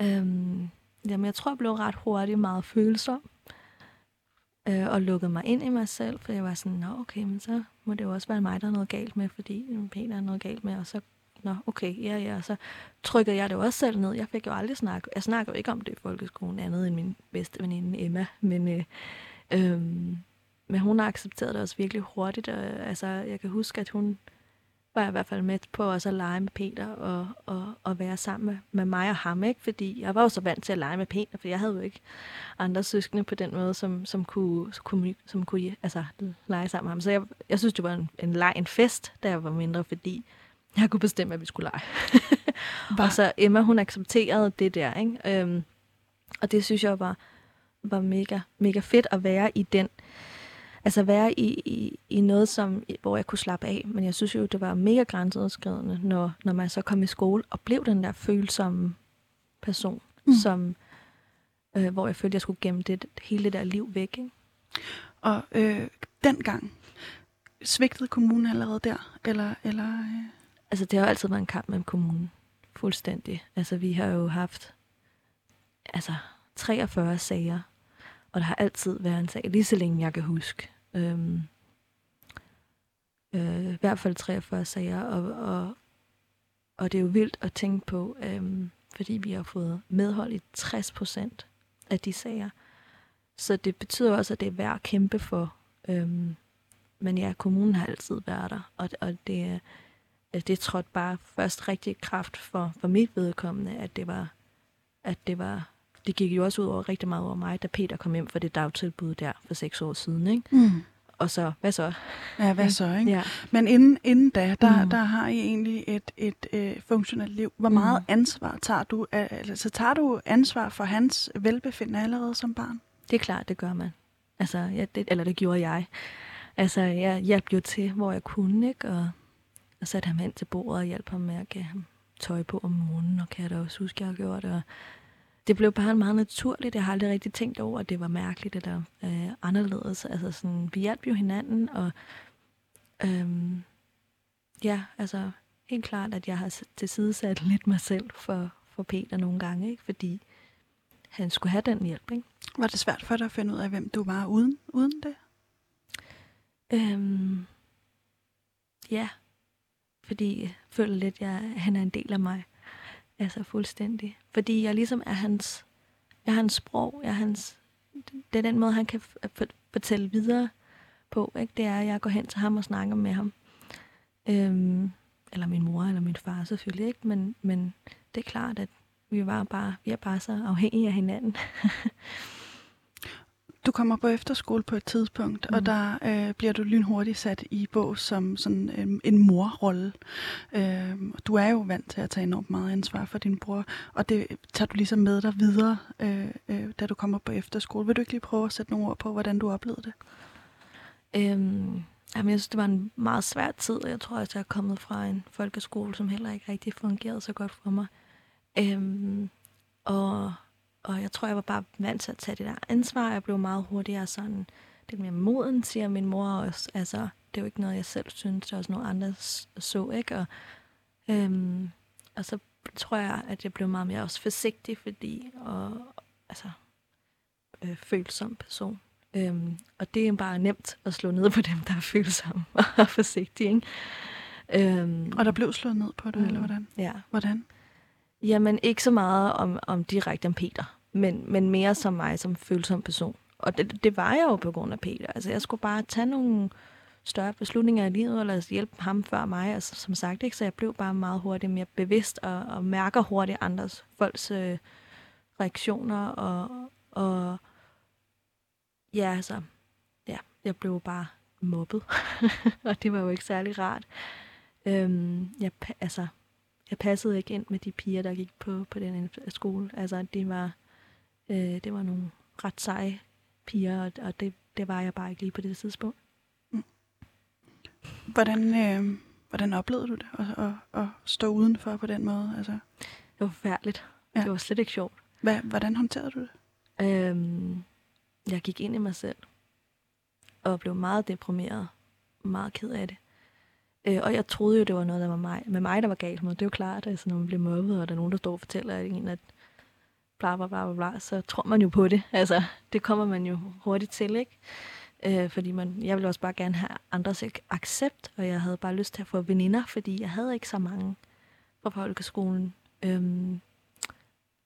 B: Øhm, jamen, jeg tror, jeg blev ret hurtigt meget følsom øh, og lukkede mig ind i mig selv, for jeg var sådan, nå okay, men så må det jo også være mig, der er noget galt med, fordi mm, Peter er noget galt med, og så, nå okay, ja ja, og så trykkede jeg det jo også selv ned. Jeg fik jo aldrig snakket, jeg snakker jo ikke om det i folkeskolen andet end min bedste veninde Emma, men øh, øh, men hun har accepteret det også virkelig hurtigt. Og, altså, jeg kan huske, at hun var i hvert fald med på også at lege med Peter og, og, og være sammen med, med mig og ham, ikke? Fordi jeg var jo så vant til at lege med Peter, for jeg havde jo ikke andre søskende på den måde, som, som kunne, som kunne, som kunne altså, lege sammen med ham. Så jeg, jeg synes, det var en, en leg, en fest, da jeg var mindre, fordi jeg kunne bestemme, at vi skulle lege. [LAUGHS] og så Emma, hun accepterede det der, ikke? Øhm, og det synes jeg var, var mega, mega fedt at være i den, altså være i, i, i noget, som, hvor jeg kunne slappe af. Men jeg synes jo, det var mega grænseoverskridende, når, når man så kom i skole og blev den der følsomme person, mm. som, øh, hvor jeg følte, jeg skulle gemme det, hele det der liv væk. Ikke?
A: Og øh, dengang, svigtede kommunen allerede der? Eller, eller, øh?
B: Altså, det har jo altid været en kamp med kommunen. Fuldstændig. Altså, vi har jo haft altså, 43 sager, og der har altid været en sag, lige så længe jeg kan huske. Øhm, øh, I hvert fald 43 sager, og, og, og det er jo vildt at tænke på, øhm, fordi vi har fået medhold i 60 procent af de sager. Så det betyder også, at det er værd at kæmpe for. Øhm, men ja, kommunen har altid været der, og, og det, det trådte bare først rigtig kraft for, for mit vedkommende, at det var, at det var det gik jo også ud over rigtig meget over mig, da Peter kom hjem for det dagtilbud der for seks år siden. Ikke? Mm. Og så, hvad så?
A: Ja, hvad så? Ikke? Ja. Men inden, inden da, der, mm. der har I egentlig et, et et øh, funktionelt liv. Hvor meget mm. ansvar tager du? Altså, tager du ansvar for hans velbefindende allerede som barn?
B: Det er klart, det gør man. Altså, ja, det, eller det gjorde jeg. Altså, jeg hjalp jo til, hvor jeg kunne, ikke? Og, og satte ham hen til bordet og hjalp ham med at give ham tøj på om morgenen, og kan jeg da også huske, jeg har gjort. Og det blev bare meget naturligt. Jeg har aldrig rigtig tænkt over, at det var mærkeligt eller øh, anderledes. Altså sådan, vi hjalp jo hinanden, og øhm, ja, altså helt klart, at jeg har tilsidesat [LAUGHS] lidt mig selv for, for Peter nogle gange, ikke? fordi han skulle have den hjælp. Ikke?
A: Var det svært for dig at finde ud af, hvem du var uden, uden det?
B: Øhm, ja, fordi jeg føler lidt, at jeg, han er en del af mig. Altså fuldstændig. Fordi jeg ligesom er hans, jeg er hans sprog, jeg er hans, det er den måde, han kan fortælle videre på. Ikke? Det er, at jeg går hen til ham og snakker med ham. Øhm, eller min mor, eller min far selvfølgelig, ikke? Men, men det er klart, at vi, var bare, vi er bare så afhængige af hinanden. [LAUGHS]
A: Du kommer på efterskole på et tidspunkt, mm. og der øh, bliver du lynhurtigt sat i bog som sådan øh, en morrolle. Øh, du er jo vant til at tage enormt meget ansvar for din bror, og det tager du ligesom med dig videre, øh, øh, da du kommer på efterskole. Vil du ikke lige prøve at sætte nogle ord på, hvordan du oplevede det?
B: Øhm, jamen, jeg synes, det var en meget svær tid, og jeg tror at jeg er kommet fra en folkeskole, som heller ikke rigtig fungerede så godt for mig. Øhm, og og jeg tror, jeg var bare vant til at tage det der ansvar. Jeg blev meget hurtigere sådan lidt mere moden, siger min mor også. Altså, det er jo ikke noget, jeg selv synes, det er også noget andre så, ikke? Og, øhm, og så tror jeg, at jeg blev meget mere også forsigtig, fordi, og, altså, øh, følsom person. Øhm, og det er bare nemt at slå ned på dem, der er følsomme [LAUGHS] og forsigtige, ikke?
A: Øhm, og der blev slået ned på dig, mm, eller hvordan?
B: Ja.
A: Hvordan?
B: Jamen, ikke så meget om, om direkte om Peter, men, men mere som mig som følsom person. Og det, det var jeg jo på grund af Peter. Altså, jeg skulle bare tage nogle større beslutninger i livet, eller hjælpe ham før mig, altså, som sagt. ikke Så jeg blev bare meget hurtigt mere bevidst, og, og mærker hurtigt andres folks øh, reaktioner, og, og ja, altså, ja, jeg blev bare mobbet, [LAUGHS] og det var jo ikke særlig rart. Øhm, jeg, altså, jeg passede ikke ind med de piger, der gik på, på den skole. Altså, det var, øh, det var nogle ret seje piger, og, og det, det var jeg bare ikke lige på det tidspunkt. Mm.
A: Hvordan, øh, hvordan oplevede du det at, at, at stå udenfor på den måde? Altså?
B: Det var forfærdeligt. Ja. Det var slet ikke sjovt.
A: Hvad, hvordan håndterede du det?
B: Øhm, jeg gik ind i mig selv og blev meget deprimeret. Meget ked af det. Øh, og jeg troede jo, det var noget, der var mig, med mig, der var galt Men Det er jo klart, at altså, når man bliver mobbet, og der er nogen, der står og fortæller at en, at bla bla bla bla, så tror man jo på det. Altså, det kommer man jo hurtigt til, ikke? Øh, fordi man, jeg ville også bare gerne have andres accept, og jeg havde bare lyst til at få veninder, fordi jeg havde ikke så mange fra folkeskolen. Øhm,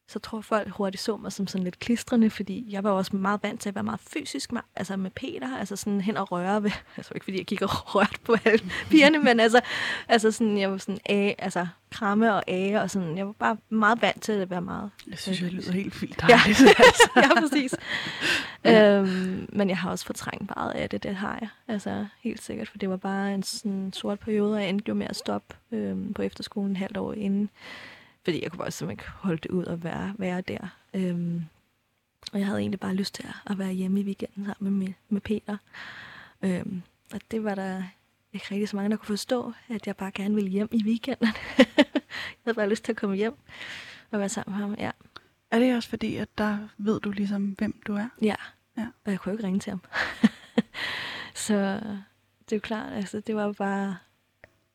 B: så tror folk hurtigt så mig som sådan lidt klistrende, fordi jeg var også meget vant til at være meget fysisk, altså med Peter, altså sådan hen og røre ved, [LAUGHS] altså ikke fordi jeg kigger rørt på alle pigerne, men altså, altså sådan, jeg var sådan, æge, altså kramme og æge, og sådan, jeg var bare meget vant til at være meget.
A: Jeg synes, jeg lyder helt fint
B: dejligt. Ja, altså. [LAUGHS] ja præcis. ja. Øhm, men jeg har også fortrængt meget af det, det har jeg, altså helt sikkert, for det var bare en sådan sort periode, og jeg endte jo med at stoppe øhm, på efterskolen et halvt år inden, fordi jeg kunne bare simpelthen ikke holde det ud og være, være der. Øhm, og jeg havde egentlig bare lyst til at være hjemme i weekenden sammen med, med Peter. Øhm, og det var der ikke rigtig så mange, der kunne forstå, at jeg bare gerne ville hjem i weekenden. [LAUGHS] jeg havde bare lyst til at komme hjem og være sammen med ham, ja.
A: Er det også fordi, at der ved du ligesom, hvem du er?
B: Ja, ja. og jeg kunne jo ikke ringe til ham. [LAUGHS] så det er jo klart, altså det var bare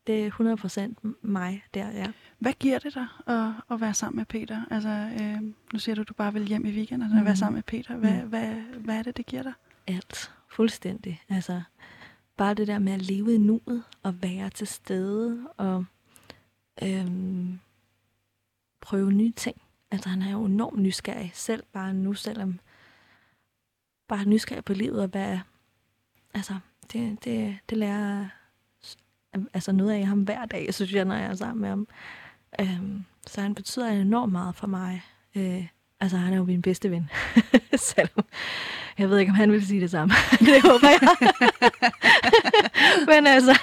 B: det er 100% mig der, ja.
A: Hvad giver det dig at, at være sammen med Peter? Altså, øh, nu siger du, at du bare vil hjem i weekenden og være mhm. sammen med Peter. Hvad, mm. hvad, hvad er det, det giver dig?
B: Alt. Fuldstændig. Altså, bare det der med at leve i nuet og være til stede og øhm, prøve nye ting. Altså, han er jo enormt nysgerrig selv, bare nu, selvom bare nysgerrig på livet og hvad... Altså, det, det, det lærer altså noget af ham hver dag, [LAUGHS] synes jeg, når jeg er sammen med ham. Øhm, så han betyder enormt meget for mig. Øh, altså, han er jo min bedste ven. [LAUGHS] Selvom jeg ved ikke, om han vil sige det samme. [LAUGHS] det håber jeg. Men altså,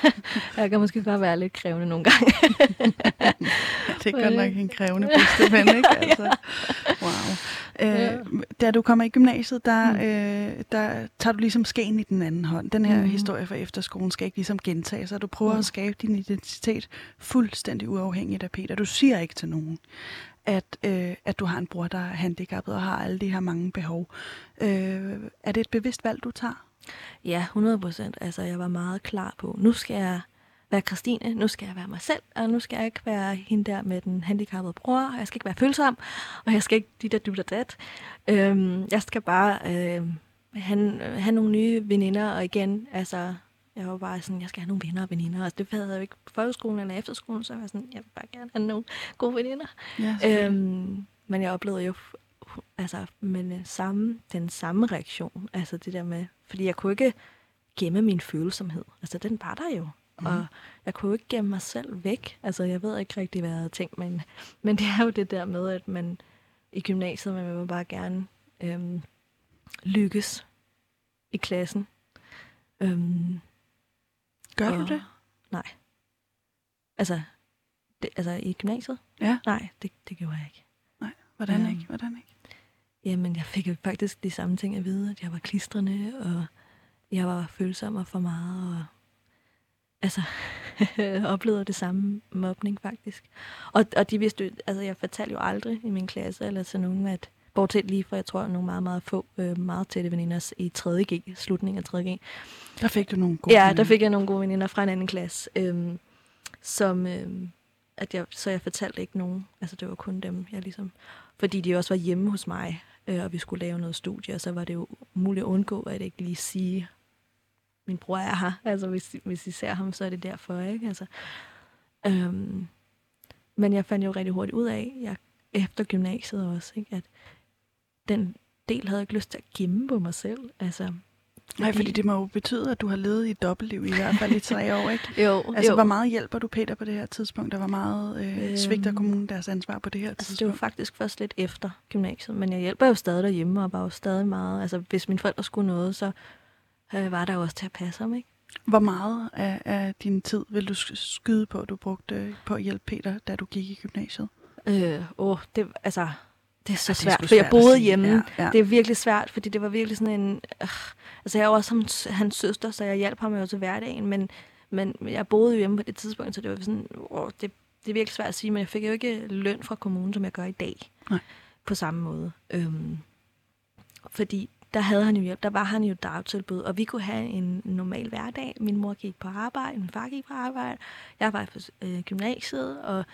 B: jeg kan måske bare være lidt krævende nogle gange. [LAUGHS]
A: det er godt nok en krævende bedste ven, ikke? Altså, wow. Øh, da du kommer i gymnasiet, der, mm. øh, der tager du ligesom skeen i den anden hånd. Den her mm. historie fra efterskolen skal ikke ligesom gentage sig. Du prøver mm. at skabe din identitet fuldstændig uafhængigt af Peter. Du siger ikke til nogen, at, øh, at du har en bror, der er handicappet og har alle de her mange behov. Øh, er det et bevidst valg, du tager?
B: Ja, 100 procent. Altså, jeg var meget klar på, nu skal jeg være Christine, nu skal jeg være mig selv, og nu skal jeg ikke være hende der med den handicappede bror, og jeg skal ikke være følsom, og jeg skal ikke dit der dut og dat. Øhm, jeg skal bare øh, have, have nogle nye veninder, og igen, altså, jeg var bare sådan, jeg skal have nogle venner og veninder. Altså, det havde jeg jo ikke på folkeskolen eller efterskolen, så jeg var sådan, jeg vil bare gerne have nogle gode veninder. Ja, øhm, men jeg oplevede jo altså, med samme, den samme reaktion. Altså det der med, fordi jeg kunne ikke gemme min følsomhed. Altså den var der jo. Mm. Og jeg kunne ikke gemme mig selv væk. Altså jeg ved ikke rigtig, hvad jeg havde tænkt, men, men det er jo det der med, at man i gymnasiet, man vil bare gerne øhm, lykkes i klassen. Øhm,
A: Gør og, du det?
B: Nej. Altså, det, altså i gymnasiet?
A: Ja.
B: Nej, det, det gjorde jeg ikke.
A: Nej, hvordan øhm, ikke? Hvordan ikke?
B: Jamen, jeg fik jo faktisk de samme ting at vide, at jeg var klistrende, og jeg var følsom for meget, og altså, [LAUGHS] oplevede det samme mobning faktisk. Og, og de vidste altså jeg fortalte jo aldrig i min klasse, eller til nogen, at bortset lige fra, jeg tror, nogle meget, meget få, øh, meget tætte veninder i 3.G, slutningen af 3.G.
A: Der fik du nogle gode
B: Ja, der fik jeg nogle gode veninder fra en anden klasse, øh, som, øh, at jeg, så jeg fortalte ikke nogen, altså det var kun dem, jeg ligesom, fordi de også var hjemme hos mig, øh, og vi skulle lave noget studie, og så var det jo muligt at undgå, at jeg ikke lige sige, min bror er her, altså hvis, hvis I ser ham, så er det derfor, ikke? Altså, øhm, men jeg fandt jo rigtig hurtigt ud af, jeg, efter gymnasiet også, ikke? at den del havde jeg ikke lyst til at gemme på mig selv. Altså,
A: fordi... Nej, fordi det må jo betyde, at du har levet i et dobbeltliv i hvert fald i tre år, ikke? [LAUGHS]
B: jo,
A: Altså,
B: jo.
A: hvor meget hjælper du Peter på det her tidspunkt? Der var meget øh, øhm, svigter kommunen deres ansvar på det her
B: altså,
A: tidspunkt?
B: det var faktisk først lidt efter gymnasiet, men jeg hjælper jo stadig derhjemme, og var jo stadig meget... Altså, hvis mine forældre skulle noget, så øh, var der jo også til at passe ham, ikke?
A: Hvor meget af, af din tid vil du skyde på, at du brugte på at hjælpe Peter, da du gik i gymnasiet?
B: Øh, åh, det, altså, det er så det er svært, for jeg boede hjemme. Ja, ja. Det er virkelig svært, fordi det var virkelig sådan en... Øh, altså, jeg er også hans, hans søster, så jeg hjalp ham jo til hverdagen, men, men jeg boede hjemme på det tidspunkt, så det var sådan... Åh, det, det er virkelig svært at sige, men jeg fik jo ikke løn fra kommunen, som jeg gør i dag.
A: Nej.
B: På samme måde. Øhm, fordi der havde han jo hjælp, der var han jo dagtilbud, og vi kunne have en normal hverdag. Min mor gik på arbejde, min far gik på arbejde, jeg var på øh, gymnasiet, og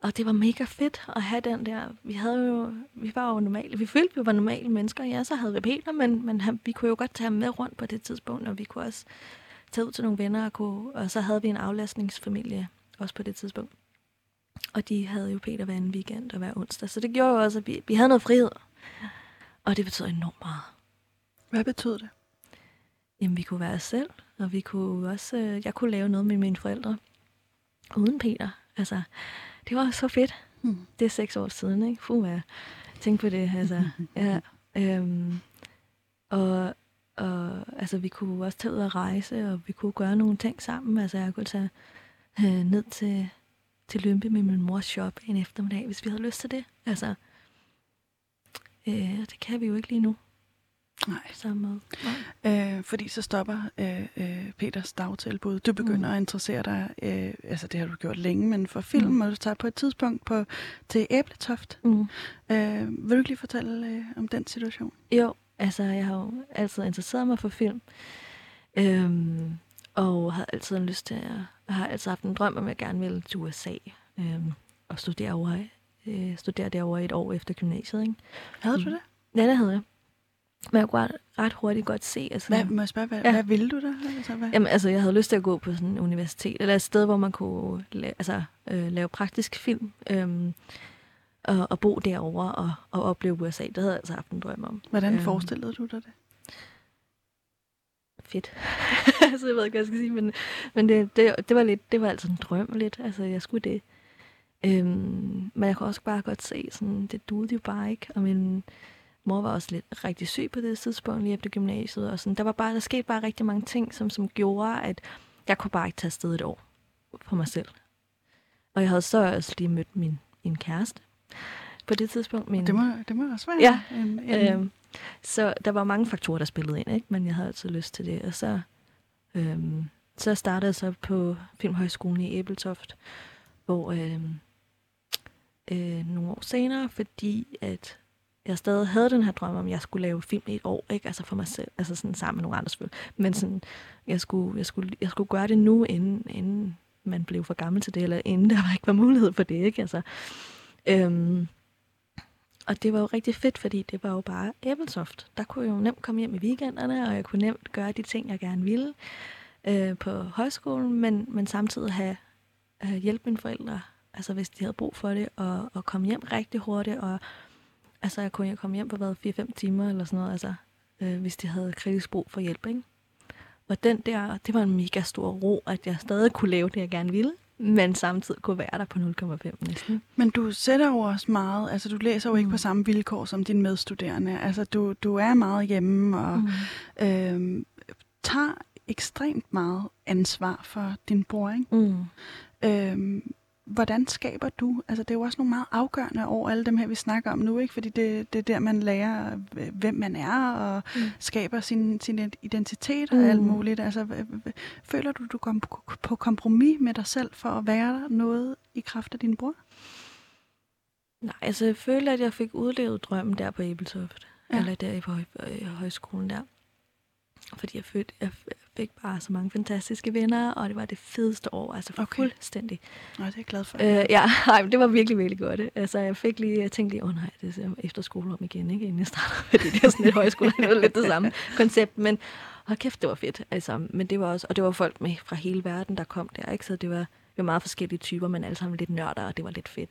B: og det var mega fedt at have den der. Vi havde jo, vi var jo normale. Vi følte, vi var normale mennesker. Ja, så havde vi Peter, men, men han, vi kunne jo godt tage ham med rundt på det tidspunkt, og vi kunne også tage ud til nogle venner, og, kunne, og så havde vi en aflastningsfamilie også på det tidspunkt. Og de havde jo Peter hver anden weekend og hver onsdag. Så det gjorde jo også, at vi, vi havde noget frihed. Og det betød enormt meget.
A: Hvad betød det?
B: Jamen, vi kunne være os selv, og vi kunne også, øh, jeg kunne lave noget med mine forældre, uden Peter. Altså, det var så fedt.
A: Hmm.
B: Det er seks år siden, ikke? Fuh, hvad tænk på det, altså. [LAUGHS] ja, øhm, og, og altså, vi kunne også tage ud og rejse, og vi kunne gøre nogle ting sammen. Altså, jeg kunne tage øh, ned til, til Lømpe med min mors shop en eftermiddag, hvis vi havde lyst til det. Altså, øh, det kan vi jo ikke lige nu.
A: Nej.
B: På samme måde. Nej.
A: Øh, fordi så stopper øh, øh, Peters dagtilbud. Du begynder
B: Mm.
A: at interessere dig, øh, altså det har du gjort længe, men for film,
B: Mm.
A: og du tager på et tidspunkt på, til Æbletoft.
B: Mm.
A: Øh, vil du ikke lige fortælle øh, om den situation?
B: Jo, altså jeg har jo altid interesseret mig for film. Øhm, og har altid lyst til at... Har altid haft en drøm om, at jeg gerne ville til USA. Øhm, og studere, over, øh, studere derovre et år efter gymnasiet. Ikke?
A: Havde
B: Mm.
A: du det?
B: Ja, det havde jeg. Men jeg kunne ret, ret hurtigt godt se... Altså,
A: Hvad, må jeg spørge, hvad, ja. Hvad ville du der? Altså, hvad?
B: Jamen, altså, jeg havde lyst til at gå på sådan en universitet, eller et sted, hvor man kunne la- altså, øh, lave praktisk film, øhm, og, og bo derovre og, og opleve USA. Det havde jeg altså haft en drøm om.
A: Hvordan
B: Øhm.
A: forestillede du dig det?
B: fedt. [LAUGHS] altså, jeg ved ikke, hvad jeg skal sige, men, men det, det, det, var lidt, det var altså en drøm lidt. Altså, jeg skulle det. Øhm, men jeg kunne også bare godt se, sådan, det duede jo bare ikke. Og min mor var også lidt rigtig syg på det tidspunkt, lige efter gymnasiet. Og sådan. Der, var bare, der skete bare rigtig mange ting, som, som gjorde, at jeg kunne bare ikke tage afsted et år for mig selv. Og jeg havde så også lige mødt min, min kæreste på det tidspunkt. Min,
A: Det må, det må også være
B: Ja,
A: en, en,
B: Øhm, så der var mange faktorer, der spillede ind, ikke? men jeg havde altid lyst til det. Og så, øhm, så startede jeg så på Filmhøjskolen i Æbeltoft, hvor øhm, øh, nogle år senere, fordi at jeg stadig havde den her drøm om, at jeg skulle lave film i et år, ikke? Altså for mig selv, altså sådan sammen med nogle andre selvfølgelig. Men sådan, jeg skulle, jeg skulle, jeg skulle gøre det nu, inden, inden man blev for gammel til det, eller inden der ikke var mulighed for det, ikke? Altså, øhm, og det var jo rigtig fedt, fordi det var jo bare Applesoft. Der kunne jeg jo nemt komme hjem i weekenderne, og jeg kunne nemt gøre de ting, jeg gerne ville øh, på højskolen, men, men samtidig have øh, hjælp mine forældre, altså hvis de havde brug for det, og, og komme hjem rigtig hurtigt, og altså jeg kunne komme hjem på hvad, 4-5 timer eller sådan noget, altså øh, hvis de havde kritisk brug for hjælp, ikke? Og den der, det var en mega stor ro, at jeg stadig kunne lave det, jeg gerne ville, men samtidig kunne være der på 0,5 næsten.
A: Men du sætter jo også meget, altså du læser jo ikke
B: Mm.
A: på samme vilkår som dine medstuderende. Altså du, du er meget hjemme og
B: Mm.
A: øhm, tager ekstremt meget ansvar for din bror, ikke?
B: Mm.
A: Øhm, hvordan skaber du, altså det er jo også nogle meget afgørende over alle dem her, vi snakker om nu, ikke? Fordi det, det er der, man lærer, øh, hvem man er, og
B: Mm.
A: skaber sin, sin identitet og
B: Mm.
A: alt muligt. Altså, føler du, du kom på- kompromis med dig selv for at være noget i kraft af din bror?
B: Nej, altså jeg følte, at jeg fik udlevet drømmen der på Æbeltoft.
A: Ja.
B: Ja. Eller der i, høj, i højskolen der. Fordi jeg, følte, jeg fik bare så mange fantastiske venner, og det var det fedeste år, altså
A: Okay.
B: fuldstændig.
A: Nå, det er jeg glad for.
B: Øh, ja, [LAUGHS] ej, men det var virkelig, virkelig godt. Altså jeg fik lige, jeg tænkte lige, åh oh, nej, det er efter skolerum igen, ikke, inden jeg starter, [LAUGHS] fordi det er sådan lidt højskole, det var lidt det samme [LAUGHS] koncept, men hold kæft, det var fedt. Altså, men det var også, og det var folk med fra hele verden, der kom der, ikke, så det var, det var meget forskellige typer, men alle sammen lidt nørder, og det var lidt fedt.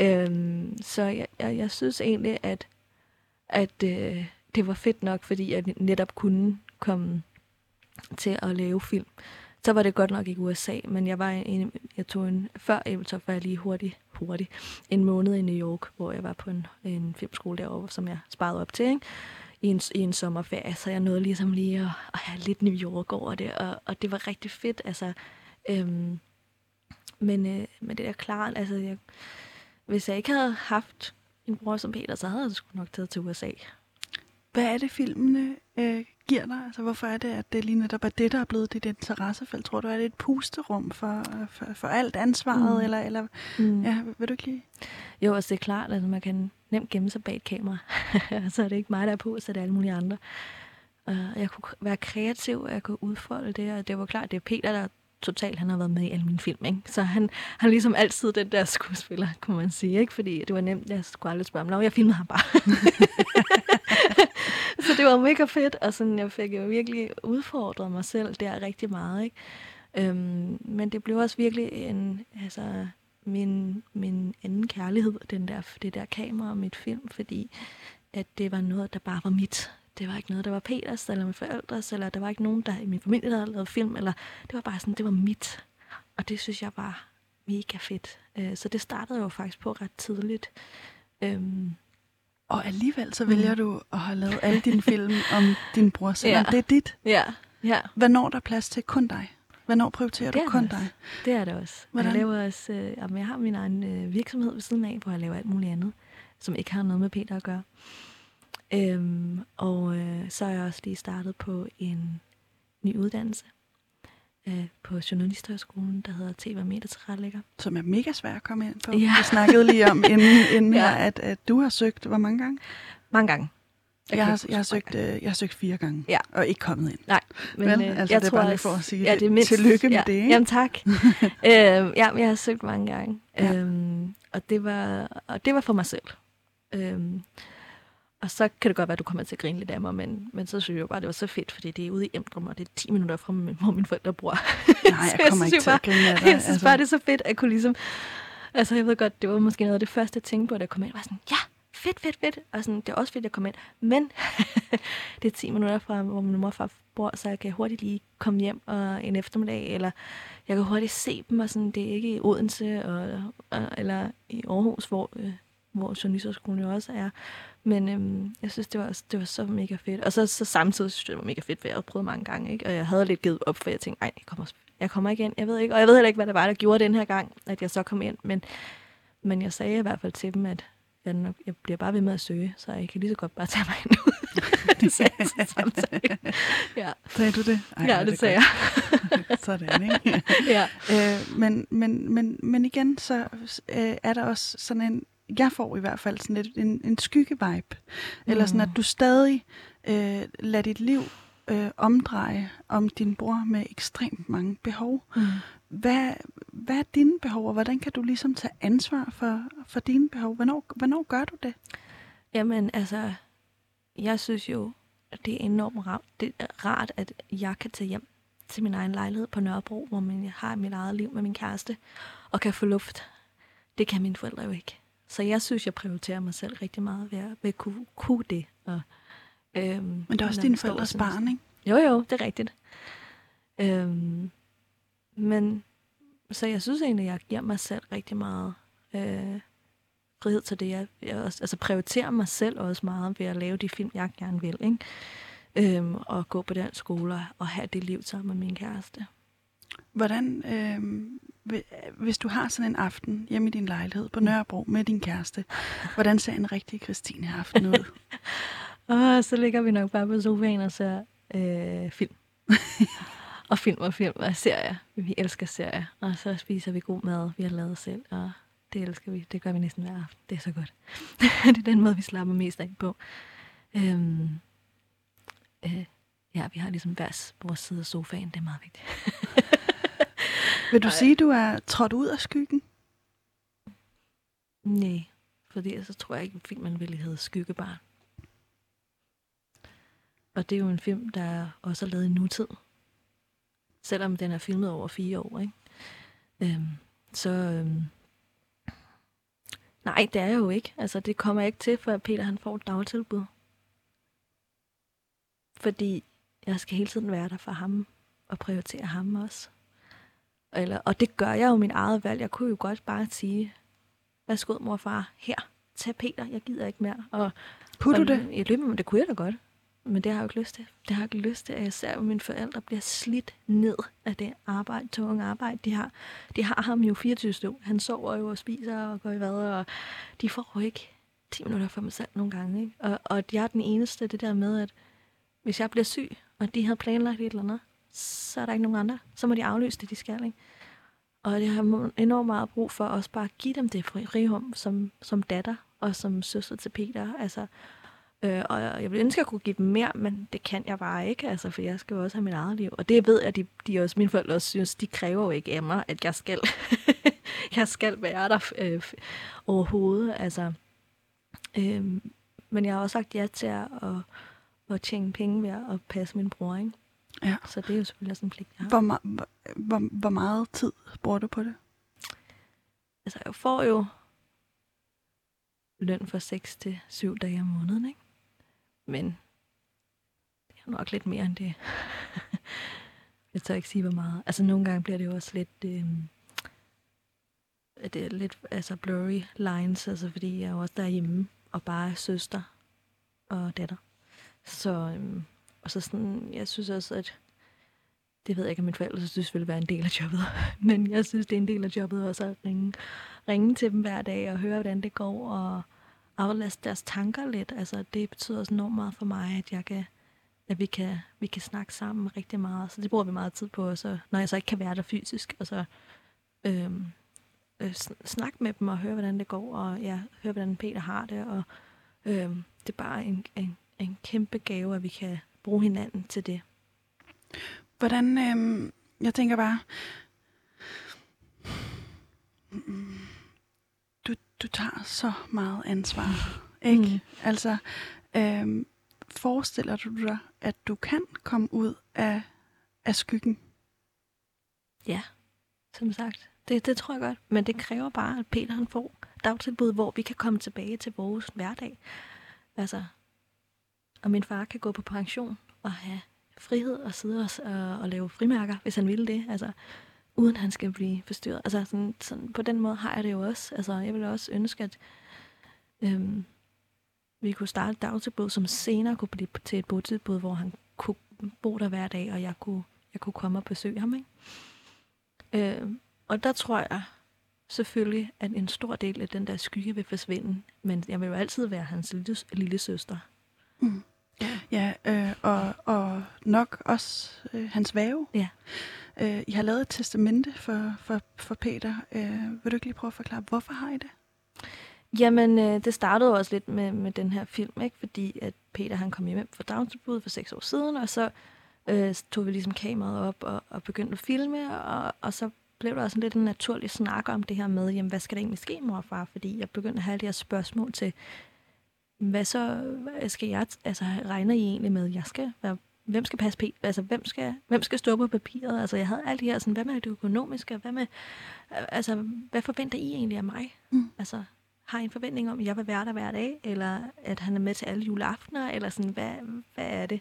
B: Øhm, så jeg, jeg, jeg synes egentlig, at, at øh, det var fedt nok, fordi jeg netop kunne komme til at lave film. Så var det godt nok ikke USA, men jeg var en, jeg tog en, før Æbeltoft var jeg lige hurtigt, hurtigt, en måned i New York, hvor jeg var på en, en filmskole derovre, som jeg sparede op til, ikke? I, en, i en sommerferie, så jeg nåede ligesom lige at, at have lidt New York over det, og, og det var rigtig fedt, altså, øhm, men, øh, men det er klart, altså, jeg, hvis jeg ikke havde haft en bror som Peter, så havde jeg sgu nok taget til USA.
A: Hvad er det, filmene øh, giver dig? Altså, hvorfor er det, at det lige netop er det, der er blevet dit interessefelt? Tror du, er det et pusterum for, for, for alt ansvaret? Mm. Eller, eller,
B: Mm.
A: ja, vil du ikke lige?
B: Jo, altså det er klart, at man kan nemt gemme sig bag et kamera. [LAUGHS] så er det ikke mig, der er på, så er det alle mulige andre. Uh, jeg kunne være kreativ, og jeg kunne udfolde det, og det var klart, det er Peter, der totalt, han har været med i alle mine film, ikke? Så han, han er ligesom altid den der skuespiller, kunne man sige, ikke? Fordi det var nemt, jeg skulle aldrig spørge ham, "Nå, jeg filmede ham bare. [LAUGHS] det var mega fedt, og sådan, jeg fik jo virkelig udfordret mig selv der rigtig meget, ikke? Øhm, men det blev også virkelig en, altså, min, min anden kærlighed, den der, det der kamera og mit film, fordi at det var noget, der bare var mit. Det var ikke noget, der var Peters eller mine forældres, eller der var ikke nogen, der i min familie, der havde lavet film, eller det var bare sådan, det var mit. Og det synes jeg var mega fedt. Øh, så det startede jo faktisk på ret tidligt. Øhm,
A: og alligevel så vælger mm. du at have lavet alle dine film om din bror, selvom ja. det er dit.
B: Ja. ja.
A: Hvornår der er plads til kun dig? Hvornår prioriterer du kun
B: også.
A: dig?
B: Det er det også. Hvordan? Jeg, laver også øh, jeg har min egen øh, virksomhed ved siden af, hvor jeg laver alt muligt andet, som ikke har noget med Peter at gøre. Øhm, og øh, så er jeg også lige startet på en ny uddannelse øh, på Journalisthøjskolen, der hedder TV Meter tilrettelægger.
A: Som er mega svært at komme ind på. Ja. Vi snakkede lige om [LAUGHS] inden, inden ja. her, at, at du har søgt, hvor mange gange?
B: Mange gange.
A: Jeg, jeg, har, jeg, har søgt, øh, jeg har søgt fire gange,
B: ja.
A: og ikke kommet ind.
B: Nej,
A: men Vel? Øh, altså, jeg det er tror bare lige for at sige ja, det er mindst, tillykke med
B: ja.
A: det. Ikke?
B: Jamen tak. [LAUGHS] øhm, ja, jeg har søgt mange gange, ja. øhm, og, det var, og det var for mig selv. Øhm, og så kan det godt være, at du kommer til at grine lidt af mig, men, men så synes jeg jo bare, at det var så fedt, fordi det er ude i Emdrum, og det er 10 minutter fra, hvor mine forældre bor.
A: Nej, [LAUGHS] jeg kommer jeg ikke til at grine af dig.
B: Jeg synes altså. bare, det er så fedt at kunne ligesom... Altså, jeg ved godt, det var måske noget af det første, jeg tænkte på, da jeg kom ind. var sådan, ja, fedt, fedt, fedt. Og sådan, det er også fedt, at jeg kom ind. Men [LAUGHS] det er 10 minutter fra, hvor min mor og far bor, så jeg kan hurtigt lige komme hjem og en eftermiddag, eller jeg kan hurtigt se dem, og sådan, det er ikke i Odense og, og, eller i Aarhus, hvor, øh, hvor journalisterskolen jo også er. Men øhm, jeg synes, det var, det var så mega fedt. Og så, så samtidig synes jeg, det var mega fedt, for jeg havde prøvet mange gange. Ikke? Og jeg havde lidt givet op, for jeg tænkte, nej, jeg kommer, jeg kommer ikke ind. Jeg ved ikke, og jeg ved heller ikke, hvad det var, der gjorde den her gang, at jeg så kom ind. Men, men jeg sagde i hvert fald til dem, at jeg, nok, jeg bliver bare ved med at søge, så jeg kan lige så godt bare tage mig ind ud. [LAUGHS] det sagde jeg samtidig.
A: Ja. Sagde du det?
B: Ej, ja, det, det sagde jeg. [LAUGHS]
A: Sådan, ikke? ja. Øh, men, men, men, men igen, så øh, er der også sådan en jeg får i hvert fald sådan lidt en, en skyggevibe. Mm. Eller sådan, at du stadig øh, lader dit liv øh, omdreje om din bror med ekstremt mange behov. Mm. Hvad, hvad er dine behov, og hvordan kan du ligesom tage ansvar for, for dine behov? Hvornår, hvornår gør du det?
B: Jamen, altså, jeg synes jo, at det er enormt rart, det er rart, at jeg kan tage hjem til min egen lejlighed på Nørrebro, hvor jeg har mit eget liv med min kæreste, og kan få luft. Det kan mine forældre jo ikke. Så jeg synes, jeg prioriterer mig selv rigtig meget ved at, ved at kunne, kunne det. Og,
A: øhm, Men det er også dine forældres barn, ikke?
B: Jo, jo, det er rigtigt. Øhm, men så jeg synes egentlig, at jeg giver mig selv rigtig meget øh, frihed til det. Jeg, jeg også, altså prioriterer mig selv også meget ved at lave de film, jeg gerne vil. Ikke? Øhm, og gå på den skole og have det liv sammen med min kæreste.
A: Hvordan, øh, hvis du har sådan en aften hjemme i din lejlighed på Nørrebro med din kæreste, hvordan ser en rigtig Christine aften ud? [LAUGHS]
B: og så ligger vi nok bare på sofaen og ser øh, film. [LAUGHS] og film og film og serier. Vi elsker serier. Og så spiser vi god mad, vi har lavet selv, og det elsker vi. Det gør vi næsten hver aften. Det er så godt. [LAUGHS] det er den måde, vi slapper mest af på. Øhm, øh, ja, vi har ligesom hver vores side af sofaen. Det er meget vigtigt.
A: Vil du Ej. sige, du er trådt ud af skyggen?
B: Nej, fordi så tror jeg ikke, at filmen ville hedde Skyggebarn. Og det er jo en film, der også er lavet i nutid. Selvom den er filmet over fire år, ikke? Øhm, så øhm, nej, det er jo ikke. Altså, det kommer ikke til, for Peter han får et dagtilbud. Fordi jeg skal hele tiden være der for ham og prioritere ham også. Eller, og det gør jeg jo min eget valg. Jeg kunne jo godt bare sige, værsgo mor og far, her, tag Peter, jeg gider ikke mere. Og,
A: kunne
B: og,
A: du det?
B: Jeg men det kunne jeg da godt. Men det har jeg jo ikke lyst til. Det har jeg ikke lyst til, at jeg ser, at mine forældre bliver slidt ned af det arbejde, tunge arbejde, de har. De har ham jo 24 støv. Han sover jo og spiser og går i hvad, og de får jo ikke 10 minutter for mig selv nogle gange. Ikke? Og, og jeg er den eneste, det der med, at hvis jeg bliver syg, og de havde planlagt et eller andet, så er der ikke nogen andre. Så må de aflyse det, de skal. Ikke? Og det har enormt meget brug for også bare at give dem det frirum som, som datter og som søster til Peter. Altså, øh, og jeg vil ønske, at jeg kunne give dem mere, men det kan jeg bare ikke, altså, for jeg skal jo også have mit eget liv. Og det ved jeg, at de, de også, mine forældre også synes, de kræver jo ikke af mig, at jeg skal, [LAUGHS] jeg skal være der øh, overhovedet. Altså, øh, men jeg har også sagt ja til at, at, at tjene penge ved at passe min bror, ikke?
A: Ja.
B: Så det er jo selvfølgelig også en pligt, jeg har.
A: Hvor, hvor, hvor, hvor meget tid bruger du på det?
B: altså jeg får jo løn for 6 til 7 dage om måneden, ikke? Men det er nok lidt mere end det. [LAUGHS] jeg tør ikke sige, hvor meget. Altså nogle gange bliver det jo også lidt... Øh, det er lidt altså blurry lines, altså fordi jeg er også derhjemme og bare er søster og datter. Så, øhm, og så sådan, jeg synes også, at det ved jeg ikke, om mine forældre synes ville være en del af jobbet, [LAUGHS] men jeg synes, det er en del af jobbet også at ringe, ringe til dem hver dag og høre, hvordan det går, og aflaste deres tanker lidt. Altså, det betyder også enormt meget for mig, at jeg kan, at vi kan, vi kan snakke sammen rigtig meget. Så det bruger vi meget tid på, så, når jeg så ikke kan være der fysisk. Og så øhm, øh, snakke med dem og høre, hvordan det går, og ja, høre, hvordan Peter har det. Og øhm, det er bare en, en, en kæmpe gave, at vi kan bruge hinanden til det.
A: Hvordan, øhm, jeg tænker bare, du, du tager så meget ansvar, ikke? Mm. Altså, øhm, forestiller du dig, at du kan komme ud af, af skyggen?
B: Ja, som sagt. Det, det tror jeg godt. Men det kræver bare, at Peter han får dagtilbud, hvor vi kan komme tilbage til vores hverdag. Altså, og min far kan gå på pension og have frihed og sidde og, og, og lave frimærker, hvis han ville det. Altså, uden han skal blive forstyrret. Altså, sådan, sådan, på den måde har jeg det jo også. Altså, jeg vil også ønske, at øhm, vi kunne starte et dagtilbud, som senere kunne blive til et botilbud, hvor han kunne bo der hver dag, og jeg kunne, jeg kunne komme og besøge ham. Ikke? Øhm, og der tror jeg selvfølgelig, at en stor del af den der skygge vil forsvinde. Men jeg vil jo altid være hans lille, lille søster.
A: Mm. Ja, øh, og, og nok også øh, hans væve.
B: Ja.
A: Øh, I har lavet et testamente for, for, for Peter. Øh, vil du ikke lige prøve at forklare, hvorfor har I det?
B: Jamen, øh, det startede også lidt med, med den her film, ikke? fordi at Peter han kom hjem fra dagtilbud for seks år siden, og så øh, tog vi ligesom kameraet op og, og begyndte at filme, og, og så blev der også lidt en naturlig snak om det her med, jamen, hvad skal der egentlig ske, mor og far? Fordi jeg begyndte at have de her spørgsmål til, hvad så skal jeg, altså regner I egentlig med, jeg skal være, hvem skal passe p, altså hvem skal, hvem skal stå på papiret? Altså jeg havde alle de her, sådan, hvad med det økonomiske, hvad med, altså hvad forventer I egentlig af mig? Mm. Altså har I en forventning om, at jeg vil være der hver dag, eller at han er med til alle juleaftener, eller sådan, hvad, hvad er det?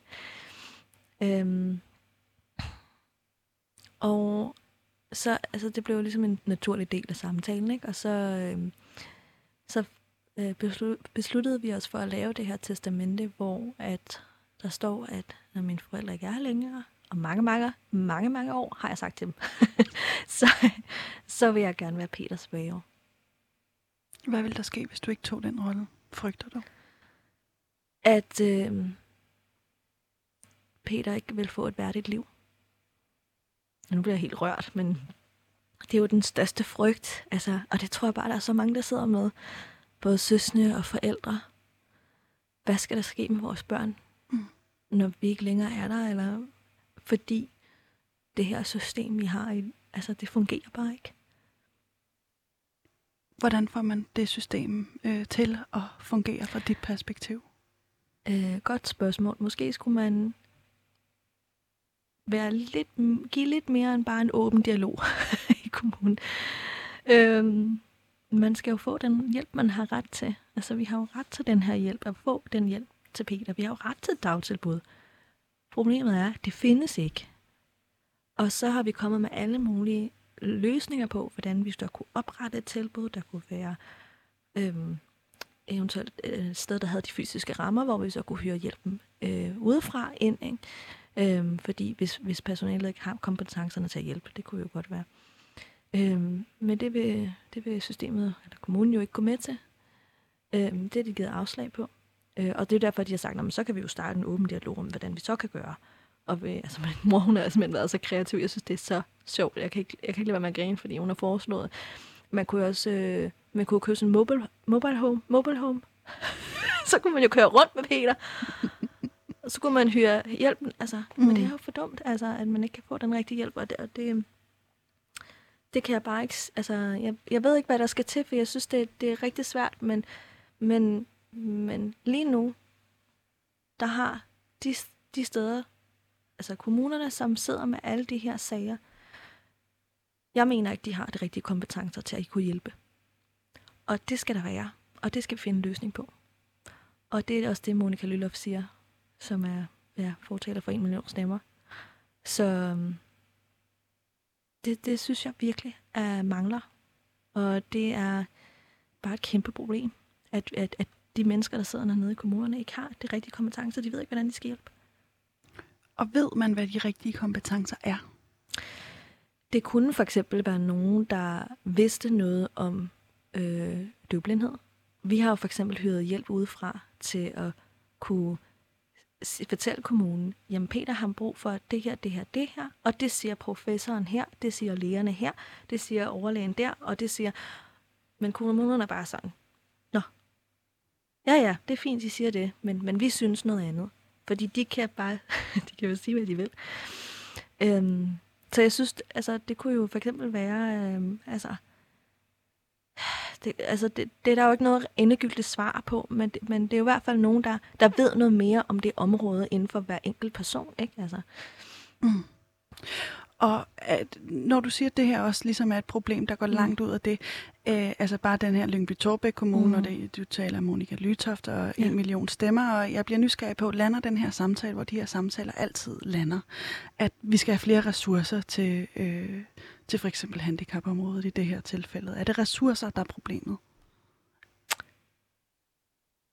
B: Øhm, og så, altså det blev ligesom en naturlig del af samtalen, ikke? Og så, øhm, så øh, besluttede vi os for at lave det her testamente, hvor at der står, at når mine forældre ikke er længere, og mange, mange, mange, mange år, har jeg sagt til dem, [LAUGHS] så, så vil jeg gerne være Peters væve.
A: Hvad vil der ske, hvis du ikke tog den rolle? Frygter du?
B: At øh, Peter ikke vil få et værdigt liv. Nu bliver jeg helt rørt, men det er jo den største frygt. Altså, og det tror jeg bare, der er så mange, der sidder med både søsne og forældre. Hvad skal der ske med vores børn, mm. når vi ikke længere er der? Eller fordi det her system, vi har, altså det fungerer bare ikke.
A: Hvordan får man det system øh, til at fungere fra dit perspektiv?
B: Øh, godt spørgsmål. Måske skulle man være lidt, give lidt mere end bare en åben dialog [LAUGHS] i kommunen. Øhm, man skal jo få den hjælp, man har ret til. Altså, vi har jo ret til den her hjælp, at få den hjælp til Peter. Vi har jo ret til et dagtilbud. Problemet er, at det findes ikke. Og så har vi kommet med alle mulige løsninger på, hvordan vi så kunne oprette et tilbud, der kunne være øhm, eventuelt øh, et sted, der havde de fysiske rammer, hvor vi så kunne hyre hjælpen øh, udefra ind. Ikke? Øhm, fordi hvis, hvis personalet ikke har kompetencerne til at hjælpe, det kunne jo godt være. Øhm, men det vil, det vil systemet, eller kommunen jo ikke gå med til. Øhm, det er de givet afslag på. Øh, og det er derfor, de har sagt, at så kan vi jo starte en åben dialog om, hvordan vi så kan gøre. Og ved, altså, min mor, hun har simpelthen været så kreativ. Jeg synes, det er så sjovt. Jeg kan ikke, jeg kan ikke lade være med at grine, fordi hun har foreslået. Man kunne også øh, man kunne købe sådan en mobile, mobile home. Mobile home. [LAUGHS] så kunne man jo køre rundt med Peter. og så kunne man hyre hjælpen. Altså, mm. Men det er jo for dumt, altså, at man ikke kan få den rigtige hjælp. Og det, og det, det kan jeg bare ikke... Altså, jeg, jeg ved ikke, hvad der skal til, for jeg synes, det, det er rigtig svært, men, men, men lige nu, der har de, de steder, altså kommunerne, som sidder med alle de her sager, jeg mener ikke, de har de rigtige kompetencer til at kunne hjælpe. Og det skal der være, og det skal vi finde en løsning på. Og det er også det, Monika Lylloff siger, som er ja, fortaler for en million stemmer. Så øhm, det, det synes jeg virkelig er mangler. Og det er bare et kæmpe problem, at, at, at de mennesker, der sidder dernede i kommunerne, ikke har de rigtige kompetencer. De ved ikke, hvordan de skal hjælpe.
A: Og ved man, hvad de rigtige kompetencer er?
B: Det kunne for eksempel være nogen, der vidste noget om øh, døvblindhed. Vi har jo for eksempel hyret hjælp udefra til at kunne fortælle kommunen, jamen Peter har brug for det her, det her, det her, og det siger professoren her, det siger lægerne her, det siger overlægen der, og det siger... Men kommunen er bare sådan, nå, ja ja, det er fint, de siger det, men, men vi synes noget andet. Fordi de kan bare, [LAUGHS] de kan jo sige, hvad de vil. Øhm, så jeg synes, altså, det kunne jo for eksempel være, øhm, altså, det, altså det, det er der jo ikke noget endegyldigt svar på, men det, men det er jo i hvert fald nogen, der, der ved noget mere om det område inden for hver enkelt person. Ikke? Altså.
A: Mm. Og at, når du siger, at det her også ligesom er et problem, der går mm. langt ud af det, øh, altså bare den her Lyngby Torbæk Kommune, mm. og det, du taler Monika Lytoft og ja. en million stemmer, og jeg bliver nysgerrig på, lander den her samtale, hvor de her samtaler altid lander, at vi skal have flere ressourcer til, øh, til for eksempel handicapområdet i det her tilfælde. Er det ressourcer, der er problemet?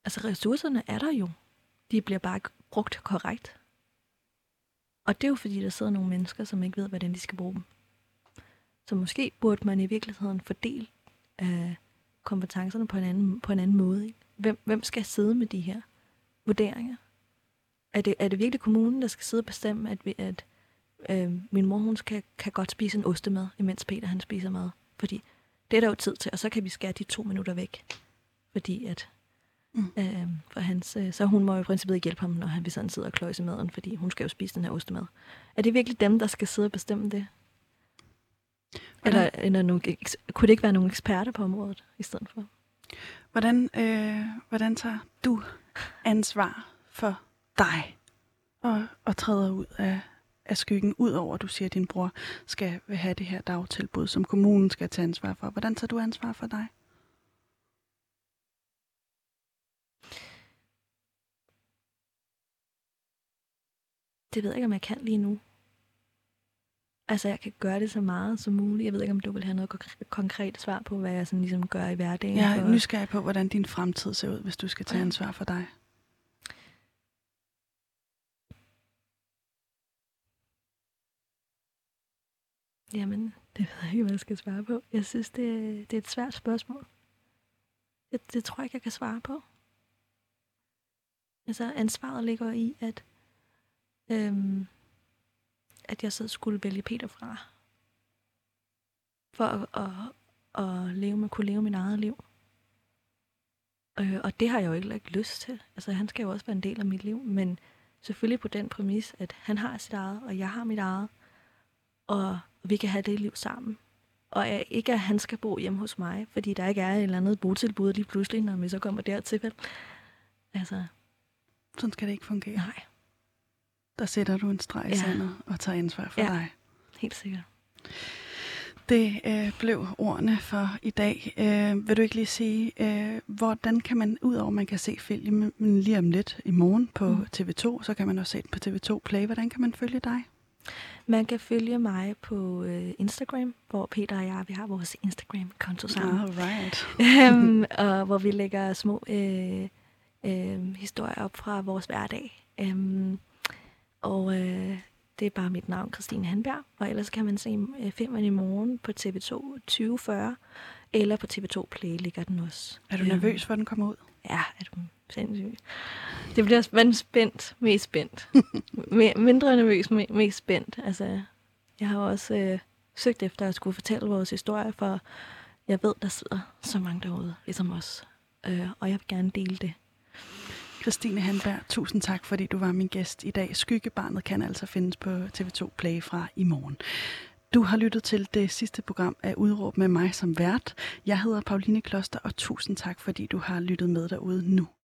B: Altså ressourcerne er der jo. De bliver bare brugt korrekt. Og det er jo fordi, der sidder nogle mennesker, som ikke ved, hvordan de skal bruge dem. Så måske burde man i virkeligheden fordele øh, kompetencerne på en anden, på en anden måde. Ikke? Hvem, hvem skal sidde med de her vurderinger? Er det, er det virkelig kommunen, der skal sidde og bestemme, at, vi, at øh, min mor hun kan, kan godt spise en ostemad, imens Peter han spiser mad? Fordi det er der jo tid til, og så kan vi skære de to minutter væk. Fordi at Mm. Øh, for hans, øh, så hun må jo i princippet ikke hjælpe ham, når han vil sådan sidde og kløjse maden, fordi hun skal jo spise den her ostemad. Er det virkelig dem, der skal sidde og bestemme det? Eller, eller nogle, kunne det ikke være nogle eksperter på området i stedet for?
A: Hvordan, øh, hvordan tager du ansvar for dig og, og træder ud af, af skyggen, udover at du siger, at din bror skal have det her dagtilbud, som kommunen skal tage ansvar for? Hvordan tager du ansvar for dig?
B: det ved jeg ikke, om jeg kan lige nu. Altså, jeg kan gøre det så meget som muligt. Jeg ved ikke, om du vil have noget konkret svar på, hvad jeg sådan ligesom gør i hverdagen.
A: Jeg er nysgerrig på, hvordan din fremtid ser ud, hvis du skal tage ansvar for dig.
B: Jamen, det ved jeg ikke, hvad jeg skal svare på. Jeg synes, det, det er et svært spørgsmål. Det, det tror jeg ikke, jeg kan svare på. Altså, ansvaret ligger i, at øhm, at jeg så skulle vælge Peter fra. For at, at, at leve med, kunne leve min eget liv. Øh, og det har jeg jo ikke, ikke lyst til. Altså, han skal jo også være en del af mit liv, men selvfølgelig på den præmis, at han har sit eget, og jeg har mit eget, og vi kan have det liv sammen. Og ikke, at han skal bo hjemme hos mig, fordi der ikke er et eller andet botilbud lige pludselig, når vi så kommer dertil. Vel? Altså,
A: Sådan skal det ikke fungere.
B: Nej.
A: Der sætter du en streg i ja. sandet og tager ansvar for
B: ja,
A: dig.
B: helt sikkert.
A: Det øh, blev ordene for i dag. Øh, vil du ikke lige sige, øh, hvordan kan man, udover man kan se filmen lige om lidt i morgen på mm. TV2, så kan man også se den på TV2 Play. Hvordan kan man følge dig?
B: Man kan følge mig på øh, Instagram, hvor Peter og jeg vi har vores Instagram-konto sammen.
A: Alright.
B: um, [LAUGHS] og hvor vi lægger små øh, øh, historier op fra vores hverdag. Um, og øh, det er bare mit navn, Christine Hanberg. Og ellers kan man se øh, filmen i morgen på TV2 2040, eller på TV2 Play ligger den også.
A: Er du nervøs for, at den kommer ud?
B: Ja, er du sindssygt. Det bliver man spændt, mest spændt. [LAUGHS] mindre nervøs, mest spændt. Altså, jeg har også øh, søgt efter at skulle fortælle vores historie, for jeg ved, der sidder så mange derude, ligesom os. Øh, og jeg vil gerne dele det.
A: Christine Handberg, tusind tak, fordi du var min gæst i dag. Skyggebarnet kan altså findes på TV2 Play fra i morgen. Du har lyttet til det sidste program af Udråb med mig som vært. Jeg hedder Pauline Kloster, og tusind tak, fordi du har lyttet med derude nu.